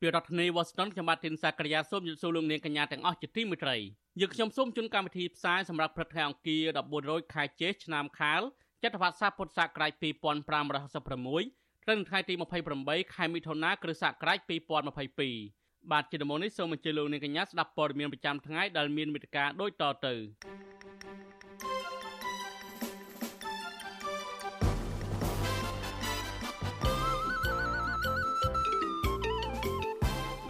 ពីរដ្ឋធានី Washington ខ្ញុំបាទធីនសាករិយាសូមជម្រាបសួរលោកនាងកញ្ញាទាំងអស់ជាទីមេត្រីយើងខ្ញុំសូមជូនកម្មវិធីផ្សាយសម្រាប់ព្រឹកថ្ងៃអង្គារ14រោចខែចេសឆ្នាំខាលចត្វាស័កពុទ្ធសករាជ2566ត្រូវនៅថ្ងៃទី28ខែមិថុនាគ្រិស្តសករាជ2022បាទជាដំណនេះសូមអញ្ជើញលោកនាងកញ្ញាស្ដាប់ព័ត៌មានប្រចាំថ្ងៃដែលមានមេត្តាដូចតទៅ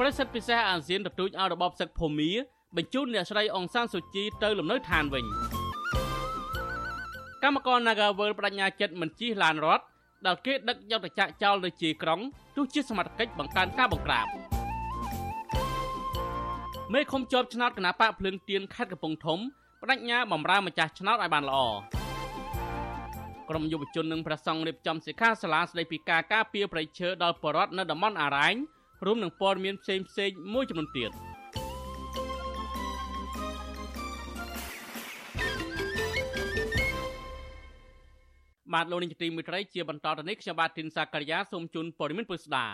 ប្រសិទ្ធពិសេសអាស៊ានទទូចឲ្យរបបសឹកភូមាបញ្ជូនអ្នកស្រីអង្សានស៊ូជីទៅលំនៅឋានវិញកម្មករ Nagawal បដញ្ញាចិត្តមិនជិះឡានរត់ដែលគេដឹកយកទៅចាក់ចោលនៅជាក្រុងទោះជាសមត្ថកិច្ចបង្កើនការបង្ក្រាបមេឃុំជាប់ឆ្នោតគណៈបកភ្លើងទៀនខេត្តកំពង់ធំបដញ្ញាបំរើម្ចាស់ឆ្នោតឲ្យបានល្អក្រុមយុវជននិងប្រសង់រៀបចំសិក្ខាសាលាស្ដីពីការការពារប្រៃឈើដល់បរដ្ឋនៅតំបន់អារ៉ែង រួមនឹងព័ត៌មានផ្សេងផ្សេងមួយចំនួនទៀតបាទលោកនាយកទីមេត្រីជាបន្តទៅនេះខ្ញុំបាទទីនសាករិយាសូមជូនព័ត៌មានពុស្ដា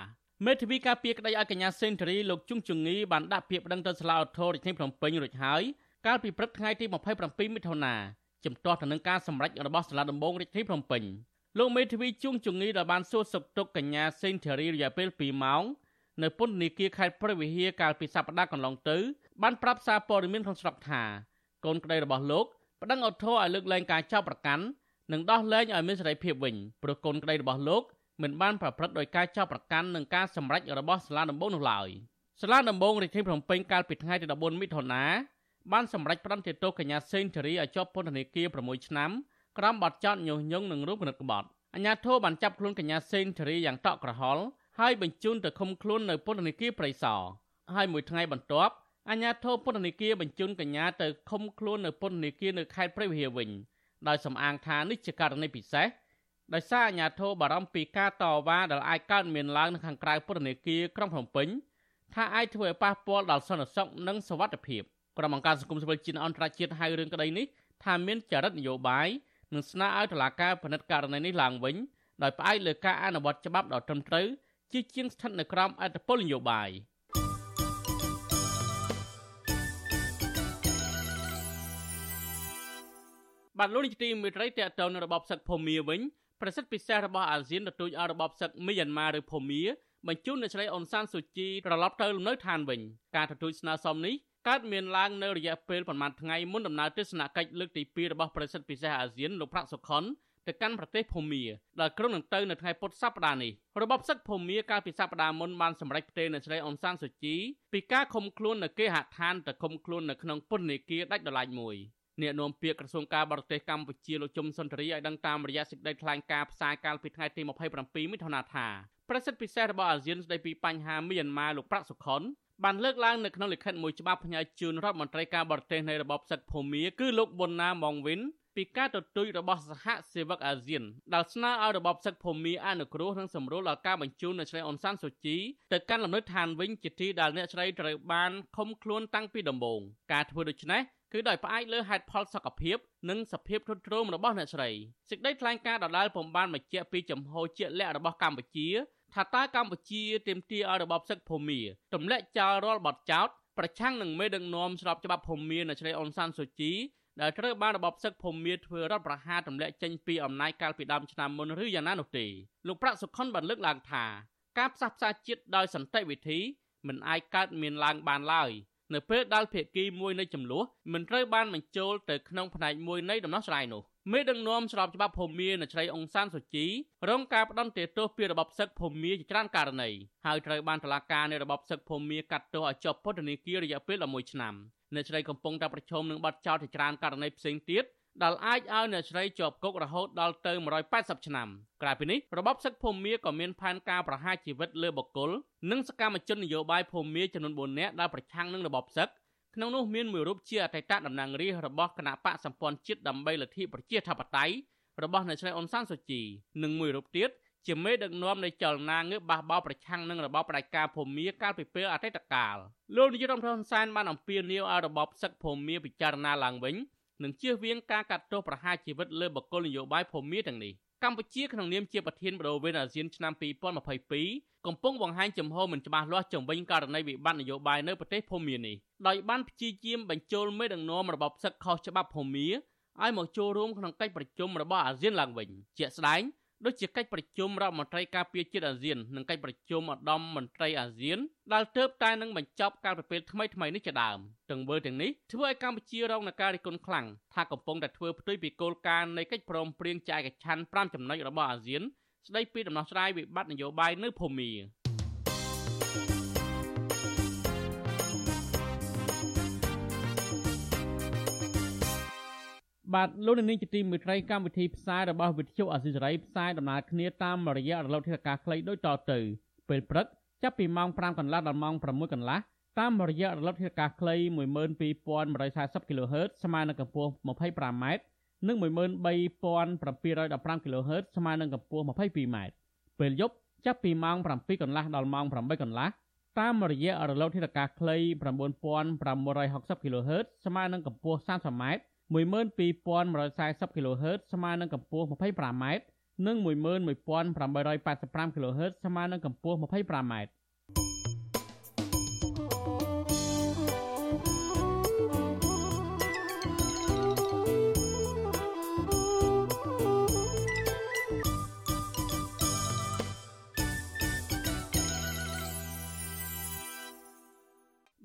មេធាវីការពារក្តីឲ្យកញ្ញាសេនស៊ូរីលោកជុងជងីបានដាក់ពាក្យប្តឹងទៅសាលាឧទ្ធររាជធានីភ្នំពេញរួចហើយកាលពីព្រឹកថ្ងៃទី27មិថុនាជំទាស់ទៅនឹងការសម្រេចរបស់សាលាដំបងរាជធានីភ្នំពេញលោកមេធាវីជុងជងីដែលបានសួរសុខទុក្ខកញ្ញាសេនស៊ូរីរយៈពេល2ម៉ោង នៅពន្ធនាគារខេត្តព្រះវិហារកាលពីសប្តាហ៍កន្លងទៅបានប្រាប់សារព័ត៌មានក្នុងស្រុកថាកូនក្តីរបស់លោកប្តឹងអធរឲ្យលើកលែងការចោទប្រកាន់និងដោះលែងឲ្យមានសេរីភាពវិញព្រោះកូនក្តីរបស់លោកមិនបានប្រព្រឹត្តដោយការចោទប្រកាន់និងការសម្រេចរបស់សាលាដំបងនោះឡើយសាលាដំបងរាជធានីភ្នំពេញកាលពីថ្ងៃទី14មិថុនាបានសម្រេចផ្តន្ទាទោសកញ្ញាសេងធារីឲ្យជាប់ពន្ធនាគារ6ឆ្នាំក្រោមបទចោទញុះញង់និងរួមគំនិតក្បត់អាជ្ញាធរបានចាប់ខ្លួនកញ្ញាសេងធារីយ៉ាងតក់ក្រហល់ ហើយបញ្ជូនទៅឃុំខ្លួននៅពន្ធនាគារព្រៃសរហើយមួយថ្ងៃបន្ទាប់អាជ្ញាធរពន្ធនាគារបញ្ជូនកញ្ញាទៅឃុំខ្លួននៅពន្ធនាគារនៅខេត្តព្រៃវែងវិញដោយសំអាងថានេះជាករណីពិសេសដោយសារអាជ្ញាធរបារម្ភពីការតវ៉ាដែលអាចកើតមានឡើងនៅខាងក្រៅពន្ធនាគារក្រុងភ្នំពេញថាអាចធ្វើឲ្យប៉ះពាល់ដល់សន្តិសុខនិងសុវត្ថិភាពក្រុមអង្គការសង្គមស៊ីវិលជាតិអន្តរជាតិហៅរឿងក្តីនេះថាមានចរិតនយោបាយនិងស្នើឲ្យតុលាការពិនិត្យករណីនេះឡើងវិញដោយផ្អែកលើការអនុវត្តច្បាប់ដ៏ត្រឹមត្រូវ ជាជាងស្ថិតនៅក្រោមអធិបុលនយោបាយបាទលោកនាយកទីមេត្រីតេតទៅនៅរបបសឹកភូមាវិញប្រសិទ្ធពិសេសរបស់អាស៊ានទទូចឲ្យរបបសឹកមីយ៉ាន់ម៉ាឬភូមាបញ្ជូនអ្នកស្រីអ៊ុនសានស៊ូជីត្រឡប់ទៅលំនៅឋានវិញការទទូចស្នើសុំនេះកើតមានឡើងនៅរយៈពេលប្រមាណថ្ងៃមុនដំណើរទស្សនកិច្ចលើកទី2របស់ប្រសិទ្ធពិសេសអាស៊ានលោកប្រាក់សុខុន ទៅកាន់ប្រទេសភូមាដែលក្រុងនឹងទៅនៅថ្ងៃពុធសប្តាហ៍នេះរបបសឹកភូមាកាលពីសប្តាហ៍មុនបានសម្រេចផ្ទេរនៅស្រីអ៊ុនសានស៊ូជីពីការឃុំខ្លួននៅគេហដ្ឋានទៅឃុំខ្លួននៅក្នុងពន្ធនាគារដាច់ដライមួយអ្នកនាំពាក្យក្រសួងការបរទេសកម្ពុជាលោកជុំសុនធរីឲ្យដឹងតាមរយៈសេចក្តីថ្លែងការណ៍ផ្សាយកាលពីថ្ងៃទី27មិថុនាថាប្រសិទ្ធពិសេសរបស់អាស៊ានស្តីពីបញ្ហាមីយ៉ាន់ម៉ាលោកប្រាក់សុខុនបានលើកឡើងនៅក្នុងលិខិតមួយច្បាប់ផ្ញើជូនរដ្ឋមន្ត្រីការបរទេសនៃរបបសឹកភូមាគឺលោកប៊ុនណាម៉ុងវិន ពីការទទូចរបស់សហសេវកអាស៊ានដែលស្នើឲ្យរបបសឹកភូមិអនុគ្រោះនិងសម្រួលដល់ការបញ្ជូនអ្នកស្រីអ៊ុនសានសូជីទៅកាន់លំនៅឋានវិញជាទីដែលអ្នកស្រីត្រូវបានឃុំខ្លួនតាំងពីដំបូងការធ្វើដូច្នេះគឺដោយផ្អែកលើហេតុផលសុខភាពនិងសភាពទ្រុឌទ្រោមរបស់អ្នកស្រីសេចក្តីថ្លែងការណ៍ដដែលពុំបានបញ្ជាក់ពីចំហជាក់លាក់របស់កម្ពុជាថាតើកម្ពុជាទាមទារឲ្យរបបសឹកភូមិទម្លាក់ចោលរាល់បទចោទប្រឆាំងនឹងមេដឹកនាំស្របច្បាប់ភូមិនៅស្រីអ៊ុនសានសូជី ដែលត្រូវបានរបបសឹកភូមិធ្វើរដ្ឋប្រហារទម្លាក់ចេញពីអំណាចកាលពីដើមឆ្នាំមុនឬយ៉ាងណានោះទេលោកប្រាក់សុខុនបានលើកឡើងថាការផ្សះផ្សាជាតិដោយសន្តិវិធីមិនអាចកើតមានឡើងបានឡើយនៅពេលដែលភាគីមួយនៃចំនួនមិនត្រូវបានបញ្ចូលទៅក្នុងផ្នែកមួយនៃដំណោះស្រាយនោះ មេដឹកនាំស្របច្បាប់ភូមិនៅជ្រៃអង្សានសុជីរងការផ្ដន្ទាទោសពីរបបសឹកភូមិជាច្រើនករណីហើយត្រូវបានតុលាការនៃរបបសឹកភូមិកាត់ទោសឲ្យជាប់ពន្ធនាគាររយៈពេល11ឆ្នាំអ្នកស្រីកំពុងតែប្រឈមនឹងបទចោទជាច្រើនករណីផ្សេងទៀតដែលអាចឲ្យអ្នកស្រីជាប់គុករហូតដល់ទៅ180ឆ្នាំក្រៅពីនេះរបបសឹកភូមិក៏មានផែនការប្រហារជីវិតលើបុគ្គលនិងសកម្មជននយោបាយភូមិចំនួន4នាក់ដែលប្រឆាំងនឹងរបបសឹក ក្នុងនោះមានមួយរូបជាអតីតតំណាងរាស្ត្ររបស់គណៈបកសម្ព័ន្ធជាតិដើម្បីលទ្ធិប្រជាធិបតេយ្យរបស់អ្នកស្រីអ៊ុនសានសូជីនិងមួយរូបទៀតជាមេដឹកនាំនៃចលនាងើបបះបោប្រឆាំងនឹងរបបផ្ដាច់ការភូមាកាលពីពេលអតីតកាលលោកនាយរដ្ឋមន្ត្រីហ៊ុនសែនបានអំពាវនាវឲ្យរបបសឹកភូមាពិចារណាឡើងវិញនិងជៀសវាងការកាត់ទោសប្រហារជីវិតលើបុគ្គលនយោបាយភូមាទាំងនេះ កម្ពុជាក្នុងនាមជាប្រធានបដូវវេនអាស៊ានឆ្នាំ2022កំពុងបង្ហាញចំហមិនច្បាស់លាស់ជំវិញករណីវិបត្តិនយោបាយនៅប្រទេសភូមានេះដោយបានព្យាយាមបញ្ចូលមេដឹកនាំរបបសឹកខុសច្បាប់ភូមាឲ្យមកចូលរួមក្នុងកិច្ចប្រជុំរបស់អាស៊ានឡើងវិញជាក់ស្ដែង ដូចជាកិច្ចប្រជុំរដ្ឋមន្ត្រីការពារជាតិអាស៊ាននិងកិច្ចប្រជុំឧត្តមមន្ត្រីអាស៊ានដែលទើបតែនឹងបញ្ចប់ការប្រពេលថ្មីថ្មីនេះជាដើមទង្វើទាំងនេះធ្វើឲ្យកម្ពុជារងនឹងការរិះគន់ខ្លាំងថាកំពុងតែធ្វើផ្ទុយពីគោលការណ៍នៃកិច្ចព្រមព្រៀងចែកឆ័ន្ទ5ចំណុចរបស់អាស៊ានស្ដីពីដំណោះស្រាយវិបត្តិនយោបាយនៅភូមា បាទលោកនាងជាទីមេត្រីកម្មវិធីផ្សាយរបស់វិទ្យុអស៊ីសេរីផ្សាយដំណើរគ្នាតាមរយៈរលកធាតុអាកាសខ្លីដូចតទៅពេលព្រឹកចាប់ពីម៉ោង5កន្លះដល់ម៉ោង6កន្លះតាមរយៈរលកធាតុអាកាសខ្លី12140 kHz ស្មើនឹងកម្ពស់ 25m និង13715 kHz ស្មើនឹងកម្ពស់ 22m ពេលយប់ចាប់ពីម៉ោង7កន្លះដល់ម៉ោង8កន្លះតាមរយៈរលកធាតុអាកាសខ្លី9560 kHz ស្មើនឹងកម្ពស់ 30m 12140 kHz ស្មើនឹងកម្ពស់ 25m និង11885 kHz ស្មើនឹងកម្ពស់ 25m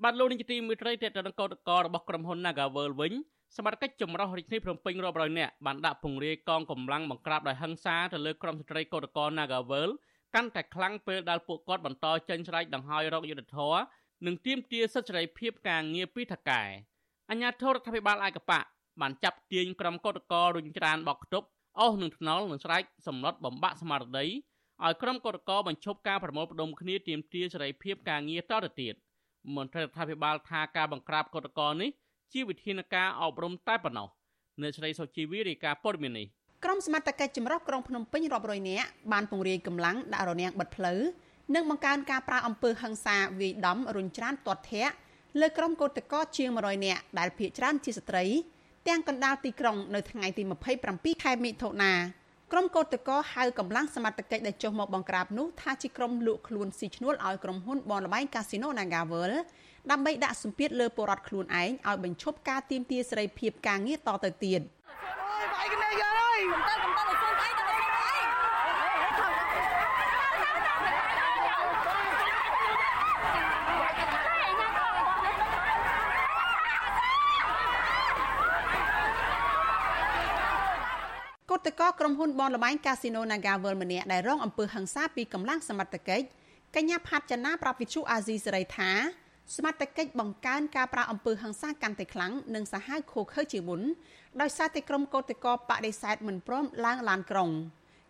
បាទលោកនាយកទីមេត្រីតេតតនកោតករបស់ក្រុមហ៊ុន Nagavel វិញ សមត្ថកិច្ចចម្រុះរាជធានីភ្នំពេញរាប់រយនាក់បានដាក់ពង្រាយកងកម្លាំងបង្ក្រាបដោយហិង្សាទៅលើក្រុមស្ត្រីកោតក្រ Nagavel កាន់តែខ្លាំងពេលដែលពួកគាត់បន្តចេញស្រែកដង្ហោយរកយុទ្ធធរនិងទាមទារសិទ្ធិសេរីភាពការងារពីថកែអញ្ញាធរដ្ឋាភិបាលឯកបៈបានចាប់ទាញក្រុមកោតក្ររុញច្រានបោកខ្ទប់អស់នឹងថ្នល់និងស្រែកសម្លុតបំបាក់ស្មារតីឲ្យក្រុមកោតក្របញ្ឈប់ការប្រមូលផ្ដុំគ្នាទាមទារសេរីភាពការងារតទៅទៀតមន្ត្រីរដ្ឋាភិបាលថាការបង្ក្រាបកោតក្រនេះ ជាវិធានការអប់រំតែប៉ុណ្ណោះអ្នកស្រីសុជីវីរាយការណ៍ព័ត៌មាននេះក្រុមសមត្ថកិច្ចចម្រុះក្រុងភ្នំពេញរាប់រយនាក់បានពង្រាយកម្លាំងដាក់រនាំងបិទផ្លូវនិងបង្កើនការប្រាអំពើហិង្សាវាយដំរុញច្រានទាត់ធាក់លើក្រុមកោតក្រជាង100នាក់ដែលភ ieck ច្រានជាស្ត្រីទាំងកណ្ដាលទីក្រុងនៅថ្ងៃទី27ខែមិថុនាក្រុមកោតក្រហៅកម្លាំងសមត្ថកិច្ចដែលចុះមកបង្ក្រាបនោះថាជាក្រុមលក់ខ្លួនស៊ីឈ្នួលឲ្យក្រុមហ៊ុនបនលបែងកាស៊ីណូ Nagavel ដើម្បីដាក់សម្ពាធលើពលរដ្ឋខ្លួនឯងឲ្យបញ្ឈប់ការទាមទារសេរីភាពការងារតទៅទៀតអូយបាយគ្នាយើអើយកំតល់កំតល់ឲ្យខ្លួនឯងទៅខ្លួនឯងគឧតកោក្រុមហ៊ុនបនលបែងកាស៊ីណូ Nagavel ម្នាក់ដែលរងអំពើហិង្សាពីកម្លាំងសមត្ថកិច្ចកញ្ញាផាត់ចនាប្រាប់វិទ្យុអាស៊ីសេរីថា សមត្ថកិច្ចបង្កើនការប្រាអំពើហិង្សាកាន់តែខ្លាំងនិងសាហាវឃោឃៅជាមុនដោយសារតែក្រុមកោតកោបដិសេធមិនព្រមឡើងឡានក្រុង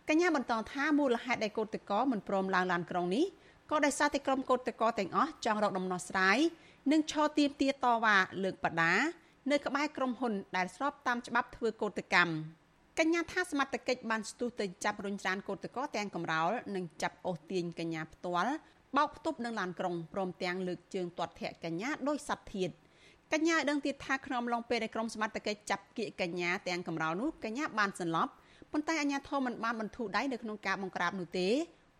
កញ្ញាបន្តថាមូលហេតុដែលកោតកោមិនព្រមឡើងឡានក្រុងនេះក៏ដោយសារតែក្រុមកោតកោទាំងអស់ចង់រកដំណោះស្រាយនិងឈរទៀមទាតវ៉ាលើកបដានៅក្បែរក្រុមហ៊ុនដែលស្របតាមច្បាប់ធ្វើកោតកម្មកញ្ញាថាសមត្ថកិច្ចបានស្ទុះទៅចាប់រុញច្រានកោតកោទាំងកំរោលនិងចាប់អូសទាញកញ្ញាផ្ទាល់ បោកផ្ទប់នឹងឡានក្រុងព្រមទាំងលើកជើងទាត់ធាក់កញ្ញាដោយសັດធាតកញ្ញាឲ្យដឹងទៀតថាក្នុងឡុងពេលដែលក្រុមសមត្ថកិច្ចចាប់គៀកកញ្ញាទាំងកំរោលនោះកញ្ញាបានសន្លប់ប៉ុន្តែអាជ្ញាធរមិនបានបន្ធូរដៃនៅក្នុងការបង្ក្រាបនោះទេ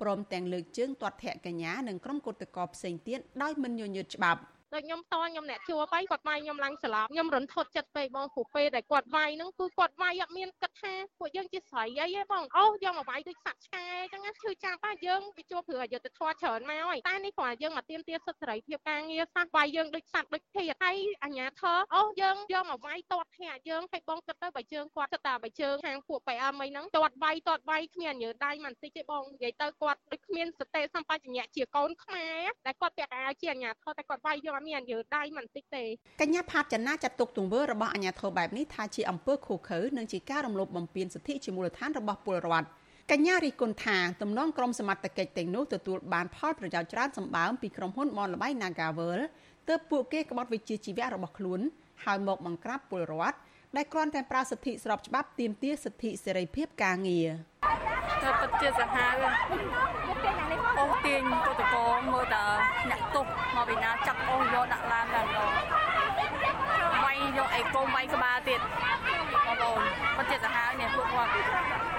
ព្រមទាំងលើកជើងទាត់ធាក់កញ្ញានិងក្រុមកុតកោផ្សេងទៀតដោយមិនញញើតច្បាប់ ដូចខ្ញុំតខ្ញុំអ្នកជួបហើយគាត់វាយខ្ញុំឡើងស្លាប់ខ្ញុំរន្ធត់ចិត្តពេកបងព្រោះពេលដែលគាត់វាយហ្នឹងគឺគាត់វាយអត់មានគិតថាពួកយើងជាស្រីអីទេបងអូយើងមកវាយដូចសត្វឆ្កែអញ្ចឹងឈឺចាប់ហើយយើងវាជួបព្រោះអយុធធម៌ច្រើនមកហើយតែនេះគ្រាន់យើងមកទៀមទាសិទ្ធិសេរីភាពការងារសោះវាយយើងដូចសត្វដូចភេទហើយអញ្ញាធរអូយើងយើងមកវាយតតធាក់យើងឲ្យបងគិតទៅបើជើងគាត់គិតតែបើជើងខាងពួក PM អីហ្នឹងតតវាយតតវាយគ្មានញើដៃមិនតិចទេបងនិយាយទៅគាត់ដូចគ្មានសតិសម្បជញ្ញៈជាកូនខ្មែរតែគាត់ពាក់អាវជាអញ្ញាធរតែគាត់វាយយើងអត់មានញើដៃមិនតិចទេកញ្ញាផាតចនាចាត់ទុកទង្វើរបស់អាជ្ញាធរបែបនេះថាជាអំពើឃោឃៅនិងជាការរំលោភបំពានសិទ្ធិជាមូលដ្ឋានរបស់ពលរដ្ឋកញ្ញារីគុណថាទំនងក្រុមសមត្ថកិច្ចទាំងនោះទទួលបានផលប្រយោជន៍ច្រើនសម្បើមពីក្រុមហ៊ុនបនលបៃ Nagavel ទើបពួកគេក្បត់វិជ្ជាជីវៈរបស់ខ្លួនហើយមកបង្ក្រាបពលរដ្ឋ ដែលគ្រាន់តែប្រើសិទ្ធិស្របច្បាប់ទាមទារសិទ្ធិសេរីភាពការងារទៅពិតជាសាហាវអូសទាញកតកមើលតើអ្នកទោសមកពីណាចាប់អូសយកដាក់ឡានតែម្ដងវាយយកអីកុំវាយក្បាលទៀតបងប្អូនពិតជាសាហាវនេះពួកគាត់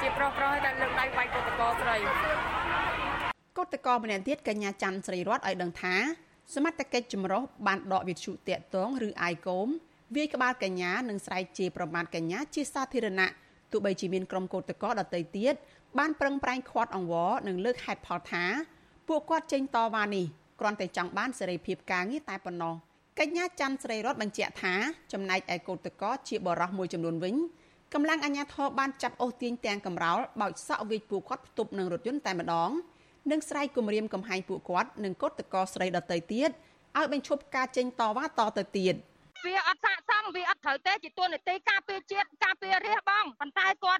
ជាប្រុសប្រុសតែលើកដៃវាយកតកស្រីកតកម្នាក់ទៀតកញ្ញាច័ន្ទស្រីរតឲ្យដឹងថាសមត្ថកិច្ចចម្រុះបានដកវិទ្យុតាកតងឬអាយកូម វាយក្បាលកញ្ញានិងស្រែកជេរប្រមាថកញ្ញាជាសាធារណៈទោះបីជាមានក្រុមកោតក្រដទៃទៀតបានប្រឹងប្រែងខាត់អង្វរនិងលើកហេតុផលថាពួកគាត់ចេញតវ៉ានេះគ្រាន់តែចង់បានសេរីភាពការងារតែប៉ុណ្ណោះកញ្ញាច័ន្ទស្រីរតបញ្ជាក់ថាចំណែកឯកោតក្រជាបរោះមួយចំនួនវិញកម្លាំងអាជ្ញាធរបានចាប់អូសទាញទាំងកំរោលបោចសក់វាយពួកគាត់ផ្ទប់នឹងរថយន្តតែម្ដងនិងស្រែកគំរាមកំហែងពួកគាត់និងកោតក្រស្រីដទៃទៀតឲ្យបញ្ឈប់ការចេញតវ៉ាតទៅទៀត។ វាអត់ស័ក្តិសមវាអត់ត្រូវទេជាទួនាទីការពារជាតិការពាររាជបងប៉ុន្តែគាត់ប្រើហិង្សាមក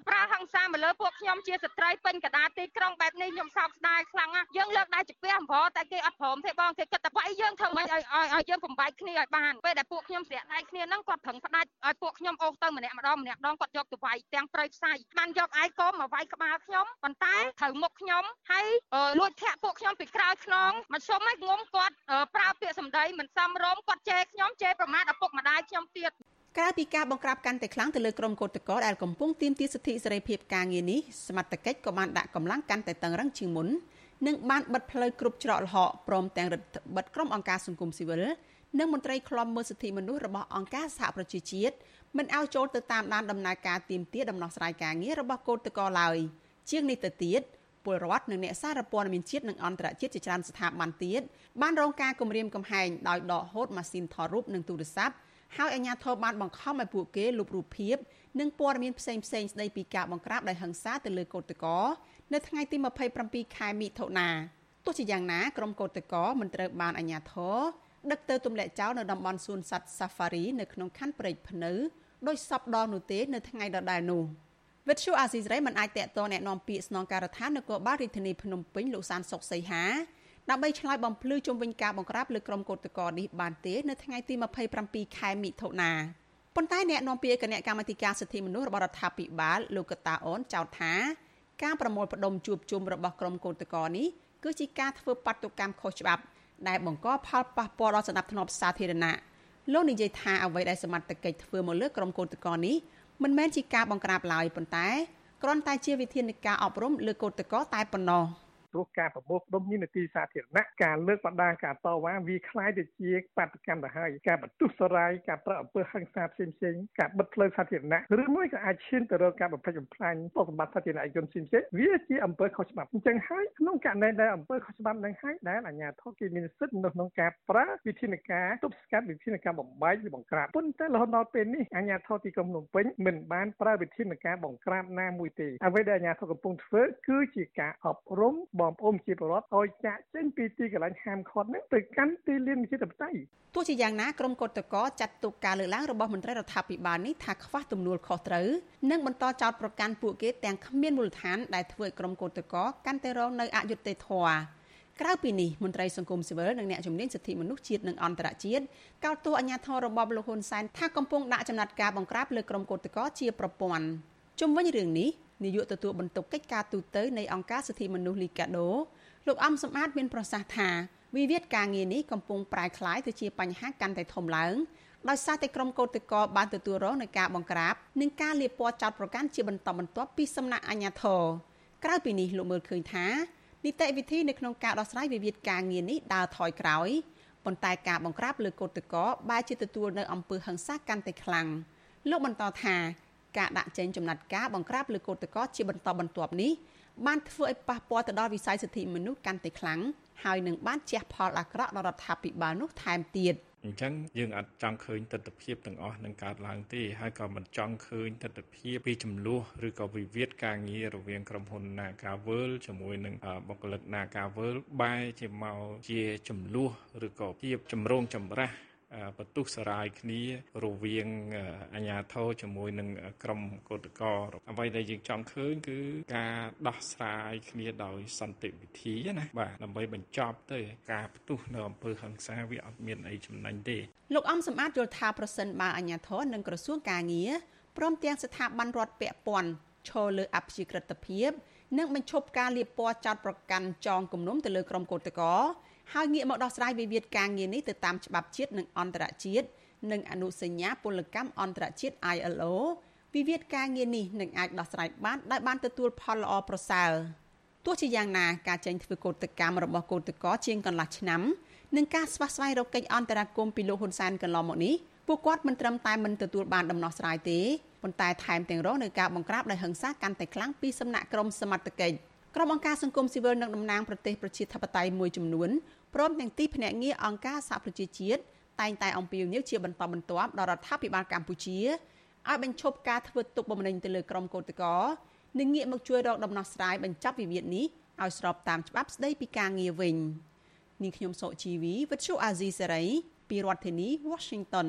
លើពួកខ្ញុំជាស្ត្រីពេញកដាទីក្រុងបែបនេះខ្ញុំសោកស្ដាយខ្លាំងណាស់យើងលើកដៃជំពះអង្វរតែគេអត់ព្រមទេបងគេគិតតែវាយយើងធ្វើម៉េចឲ្យឲ្យយើងបំបែកគ្នាឲ្យបានពេលដែលពួកខ្ញុំស្រាក់ដៃគ្នាហ្នឹងគាត់ប្រឹងផ្ដាច់ឲ្យពួកខ្ញុំអូសទៅម្នាក់ម្ដងម្នាក់ម្ដងគាត់យកទៅវាយទាំងព្រៃផ្សៃបានយកឯកោមកវាយក្បាលខ្ញុំប៉ុន្តែត្រូវមុខខ្ញុំហើយលួចធាក់ពួកខ្ញុំពីក្រោយខ្នងមកសុំឲ្យងុំគាត់ប្រើពាក្យសម្ដីមិនសមរម្យគាត់ជេរខ្ញុំជេរប្រមាថឪពុកម្ដាយខ្ញុំទៀត ក្រៅពីការបង្ក្រាបកាន់តែខ្លាំងទៅលើក្រុមកោតក្រដែលកំពុងទាមទារសិទ្ធិសេរីភាពការងារនេះសមត្ថកិច្ចក៏បានដាក់កម្លាំងកាន់តែតឹងរឹងជាងមុននិងបានបិទផ្លូវគ្រប់ច្រកល្ហកព្រមទាំងរដ្ឋបិទក្រុមអង្គការសង្គមស៊ីវិលនិងមន្ត្រីឃ្លាំមើលសិទ្ធិមនុស្សរបស់អង្គការសហប្រជាជាតិមិនឲ្យចូលទៅតាមដានដំណើរការទាមទារដំណោះស្រាយការងាររបស់កោតក្រឡើយជាងនេះទៅទៀតពលរដ្ឋនិងអ្នកសារព័ត៌មានជាតិនិងអន្តរជាតិជាច្រើនស្ថាប័នទៀតបានរងការគំរាមកំហែងដោយដកហូតម៉ាស៊ីនថតរូបនិងទូរស័ព្ទ ហើយអាជ្ញាធរបានបង្ខំឲ្យពួកគេលុបរូបភាពនិងព័ត៌មានផ្សេងផ្សេងស្ដីពីការបង្ក្រាបដោយហិង្សាទៅលើកោតក្រនៅថ្ងៃទី27ខែមិថុនាទោះជាយ៉ាងណាក្រុមកោតក្រមិនត្រូវបានអាជ្ញាធរដឹកទៅទម្លាក់ចោលនៅតំបន់សួនសត្វ Safari នៅក្នុងខណ្ឌព្រែកភ្នៅដោយសពដងនោះទេនៅថ្ងៃដដែលនោះវិទ្យុអាស៊ីសេរីមិនអាចតកតងแนะនាំពាក្យស្នងការដ្ឋាននគរបាលរាជធានីភ្នំពេញលោកសានសុកសីហា ដើម្បីឆ្លើយបំភ្លឺជុំវិញការបង្ក្រាបលើក្រុមកោតក្រនេះបានទេនៅថ្ងៃទី27ខែមិថុនាប៉ុន្តែអ្នកនាំពាក្យគណៈកម្មាធិការសិទ្ធិមនុស្សរបស់រដ្ឋាភិបាលលោកកតាអូនចោទថាការប្រមូលផ្ដុំជួបជុំរបស់ក្រុមកោតក្រនេះគឺជាការធ្វើបាតុកម្មខុសច្បាប់ដែលបង្កផលប៉ះពាល់ដល់សន្តិភាពសាធារណៈលោកនិយាយថាអ្វីដែលសមត្ថកិច្ចធ្វើមកលើក្រុមកោតក្រនេះមិនមែនជាការបង្ក្រាបឡើយប៉ុន្តែគ្រាន់តែជាវិធានការអប់រំលើកោតក្រតែប៉ុណ្ណោះ។ ព្រោះការប្រមូលផ្ដុំមាននទីសាធារណៈការលើកបដាការតវ៉ាវាคล้ายទៅជាបាតកម្មទៅហើយការបន្ទុះសរាយការប្រអំពើហិង្សាផ្សេងផ្សេងការបិទផ្លូវសាធារណៈឬមួយក៏អាចឈានទៅរកការបំផ្លិចបំផ្លាញបសម្បត្តិសាធារណជនផ្សេងផ្សេងវាជាអំពើខុសច្បាប់អញ្ចឹងហើយក្នុងករណីដែលអំពើខុសច្បាប់នឹងហើយដែលអាជ្ញាធរគេមានសិទ្ធិនៅក្នុងការប្រើវិធានការទប់ស្កាត់វិធានការបំបែកឬបង្ក្រាបប៉ុន្តែរហូតដល់ពេលនេះអាជ្ញាធរទីក្រុងភ្នំពេញមិនបានប្រើវិធានការបង្ក្រាបណាមួយទេអ្វីដែលអាជ្ញាធរកំពុងធ្វើគឺជាការអប់រំប បងប្អូនជាពលរដ្ឋរដ្ឋឲ្យចាក់ចេញពីទីកន្លែងហាមឃាត់នេះទៅកាន់ទីលានវិជាតបតៃទោះជាយ៉ាងណាក្រមកោតតកចាត់ទុកការលើកឡើងរបស់មន្ត្រីរដ្ឋាភិបាលនេះថាខ្វះទំនួលខុសត្រូវនិងបន្តចោទប្រកាន់ពួកគេទាំងគ្មានមូលដ្ឋានដែលធ្វើឲ្យក្រមកោតតកកាន់តែរងនៅអយុត្តិធម៌ក្រៅពីនេះមន្ត្រីសង្គមស៊ីវិលនិងអ្នកជំនាញសិទ្ធិមនុស្សជាតិនិងអន្តរជាតិកោតទោសអាញាធររបបលោកហ៊ុនសែនថាកំពុងដាក់ចំណាត់ការបង្ក្រាបលើក្រុមកោតក្រជាប្រព័ន្ធជុំវិញរឿងនេះ នាយកទទួលបន្ទុកកិច្ចការទូតទៅនៃអង្គការសិទ្ធិមនុស្សលីកាដូលោកអំសំអាតមានប្រសាសន៍ថាវិវាទការងារនេះកំពុងប្រែក្លាយទៅជាបញ្ហាកាន់តែធំឡើងដោយសារតែក្រុមកោតក្របានទទួលរងនឹងការបង្ក្រាបនិងការលាបពណ៌ចោតប្រកាន់ជាបន្តបន្ទាប់ពីសំណាក់អាជ្ញាធរក្រៅពីនេះលោកមើលឃើញថានីតិវិធីនៅក្នុងការដោះស្រាយវិវាទការងារនេះដើរថយក្រោយប៉ុន្តែការបង្ក្រាបលើកោតក្របែរជាទទួលនៅអំពើហិង្សាកាន់តែខ្លាំងលោកបន្តថា ការដាក់ចេញចំណាត់ការបង្ក្រាបលើកោតក្រជាបន្តបន្ទាប់នេះបានធ្វើឲ្យប៉ះពាល់ទៅដល់វិស័យសិទ្ធិមនុស្សកាន់តែខ្លាំងហើយនឹងបានជះផលអាក្រក់ដល់រដ្ឋាភិបាលនោះថែមទៀតអញ្ចឹងយើងអត់ចង់ឃើញទស្សនវិជ្ជាទាំងអស់នឹងកើតឡើងទេហើយក៏មិនចង់ឃើញទស្សនវិជ្ជាពីចំនួនឬក៏វិវាទការងាររវាងក្រុមហ៊ុន Nagavel ជាមួយនឹងបុគ្គលិក Nagavel បែរជាមកជាចំនួនឬក៏ជាចម្រងចម្រាស់ បន្ទុះសារាយគ្នារវាងអាជ្ញាធរជាមួយនឹងក្រមកោតក្រអ្វីដែលយើងចង់ឃើញគឺការដោះស្រាយគ្នាដោយសន្តិវិធីណាបាទដើម្បីបញ្ចប់ទៅការផ្ទុះនៅអំពើហិង្សាវាអត់មានអីចំណេញទេលោកអំសម្បត្តិយល់ថាប្រសិនបើអាជ្ញាធរនិងក្រសួងកាងារព្រមទាំងស្ថាប័នរដ្ឋពាក់ព័ន្ធឈរលើអព្យាក្រឹតភាពនិងបញ្ឈប់ការលាបពណ៌ចោតប្រកាន់ចងគំនុំទៅលើក្រុមកោតក្រ ហើយងាកមកដោះស្រាយវិវាទការងារនេះទៅតាមច្បាប់ជាតិនិងអន្តរជាតិនិងអនុសញ្ញាពលកម្មអន្តរជាតិ ILO វិវាទការងារនេះនឹងអាចដោះស្រាយបានដោយបានទទួលផលល្អប្រសើរទោះជាយ៉ាងណាការចេញធ្វើកោតកម្មរបស់កោតក្រជាងកន្លះឆ្នាំនិងការស្វះស្វែងរកកិច្ចអន្តរាគមន៍ពីលោកហ៊ុនសែនកន្លងមកនេះពួកគាត់មិនត្រឹមតែមិនទទួលបានដំណោះស្រាយទេប៉ុន្តែថែមទាំងរងនៅការបង្ក្រាបដោយហិង្សាកាន់តែខ្លាំងពីសំណាក់ក្រុមសមត្ថកិច្ច ក្រុមអង្គការសង្គមស៊ីវិលនិងតំណាងប្រទេសប្រជាធិបតេយ្យមួយចំនួនព្រមទាំងទីភ្នាក់ងារអង្គការសហប្រជាជាតិតែងតែអំពាវនាវជាបន្តបន្ទាប់ដល់រដ្ឋាភិបាលកម្ពុជាឲ្យបញ្ឈប់ការធ្វើទុកបុកម្នេញទៅលើក្រុមកោតក្រនិងងាកមកជួយរកដំណោះស្រាយបញ្ចប់វិវាទនេះឲ្យស្របតាមច្បាប់ស្តីពីការងារវិញនាងខ្ញុំសុជីវីវិទ្យុអាស៊ីសេរីពីរដ្ឋធានី Washington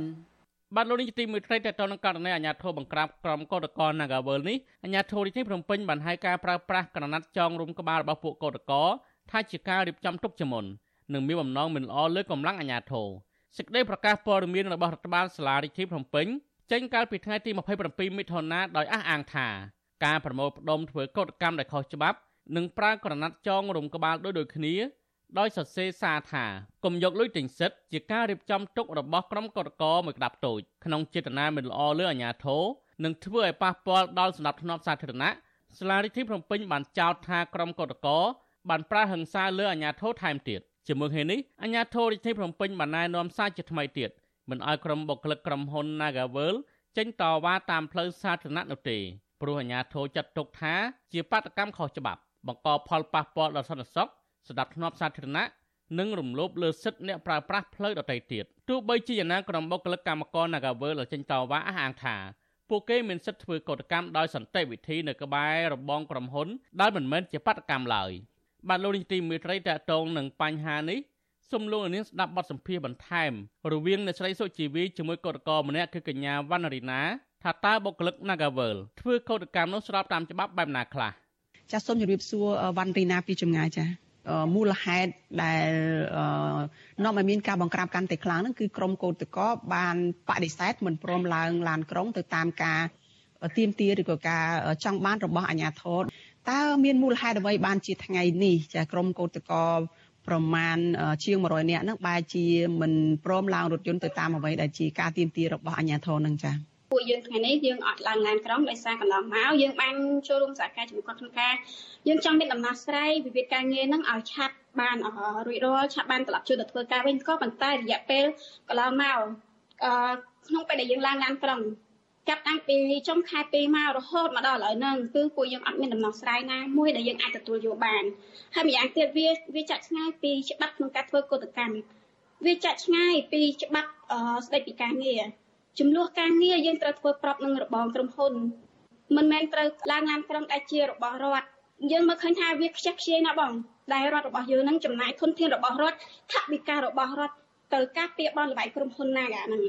បាទលោកនាយកទីមួយត្រីតទៅនឹងករណីអាញាធរបង្ក្រាបក្រុមកោតក្រ Nagawal នេះអាញាធររាជធានីភ្នំពេញបានឲ្យការប្រើប្រាស់ក្រណាត់ចងរុំក្បាលរបស់ពួកកោតក្រថាជាការរៀបចំទុកជាមុននិងមានបំណងមិនល្អលើកម្លាំងអាញាធរសេចក្តីប្រកាសព័ត៌មានរបស់រដ្ឋបាលសាលារាជធានីភ្នំពេញចេញកាលពីថ្ងៃទី27មិថុនាដោយអះអាងថាការប្រមូលផ្ដុំធ្វើកោតកម្មដែលខុសច្បាប់និងប្រើក្រណាត់ចងរុំក្បាលដូចដូចគ្នា ដោយសរសេរសារថាកុំយកលុយទិញសិទ្ធជាការរៀបចំទុករបស់ក្រុមកតកមួយក្តាប់តូចក្នុងចេតនាមិនល្អលើអាជ្ញាធរនិងធ្វើឲ្យប៉ះពាល់ដល់សន្តិភាពសាធារណៈសាលារដ្ឋាភិបាលភ្នំពេញបានចោទថាក្រុមកតកបានប្រើហិង្សាលើអាជ្ញាធរថែមទៀតជាមួយគ្នានេះអាជ្ញាធររាជធានីភ្នំពេញបានណែនាំសារជាថ្មីទៀតមិនឲ្យក្រុមបុគ្គលិកក្រុមហ៊ុន Nagavel ចេញតវ៉ាតាមផ្លូវសាធារណៈនោះទេព្រោះអាជ្ញាធរចាត់ទុកថាជាបាតកម្មខុសច្បាប់បង្កផលប៉ះពាល់ដល់សន្តិសុខ ស្ដាប់ធ្នាប់សាធារណៈនិងរំលោភលើសិទ្ធិអ្នកប្រើប្រាស់ផ្លូវដទៃទៀតទោះបីជាយ៉ាងណាក្រុមបុគ្គលិកកម្មករ Nagavel ចេញតវ៉ាអះអាងថាពួកគេមានសិទ្ធិធ្វើកតកម្មដោយសន្តិវិធីនៅក្បែររបងក្រុមហ៊ុនដែលមិនមែនជាបាតកម្មឡើយបាទលោកនាយទីមេត្រីតកតងនឹងបញ្ហានេះសូមលោកនាងស្ដាប់បទសម្ភាសន៍បន្ថែមរវាងអ្នកស្រីសុជីវីជាមួយកតកម្នាក់គឺកញ្ញាវណ្ណរីណាថាតើបុគ្គលិក Nagavel ធ្វើកតកម្មនោះស្របតាមច្បាប់បែបណាខ្លះចាសសូមជម្រាបសួរវណ្ណរីណាពីចម្ងាយចា៎ មូលហេតុដែលនាំឲ្យមានការបង្ក្រាបកាន់តែខ្លាំងហ្នឹងគឺក្រមកោតកោបានបដិសេធមិនព្រមឡើងឡានក្រុងទៅតាមការទៀមទាឬក៏ការចង់បានរបស់អាជ្ញាធរតើមានមូលហេតុអ្វីបានជាថ្ងៃនេះចាក្រមកោតកោប្រមាណជាង100នាក់ហ្នឹងបែរជាមិនព្រមឡើងរថយន្តទៅតាមអ្វីដែលជាការទៀមទារបស់អាជ្ញាធរហ្នឹងចា៎ ពួកយើងថ្ងៃនេះយើងអត់ឡើងឡានក្រុងដោយសារកន្លងមកយើងបានចូលរួមសហការជាមួយគាត់ក្នុងការយើងចង់មានដំណោះស្រាយវិវាទការងារហ្នឹងឲ្យឆាប់បានរួចរាល់ឆាប់បានត្រឡប់ជួបទៅធ្វើការវិញក៏ប៉ុន្តែរយៈពេលកន្លងមកអឺក្នុងពេលដែលយើងឡើងឡានក្រុងចាប់តាំងពីចុងខែ2មករហូតមកដល់ឥឡូវហ្នឹងគឺពួកយើងអត់មានដំណោះស្រាយណាមួយដែលយើងអាចទទួលយកបានហើយម្យ៉ាងទៀតវាវាចាក់ឆ្ងាយពីច្បាប់ក្នុងការធ្វើកុតកម្មវាចាក់ឆ្ងាយពីច្បាប់ស្តីពីការងារ ចំនួនការងារយើងត្រូវធ្វើប្របនឹងរបងក្រុមហ៊ុនមិនមែនត្រូវឡើងឡានក្រុងដែលជារបស់រដ្ឋយើងមើលឃើញថាវាខ្ជះខ្ជាយណាបងដែលរដ្ឋរបស់យើងនឹងចំណាយធនធានរបស់រដ្ឋថវិការបស់រដ្ឋទៅការពារបនលបែងក្រុមហ៊ុនណាកាហ្នឹង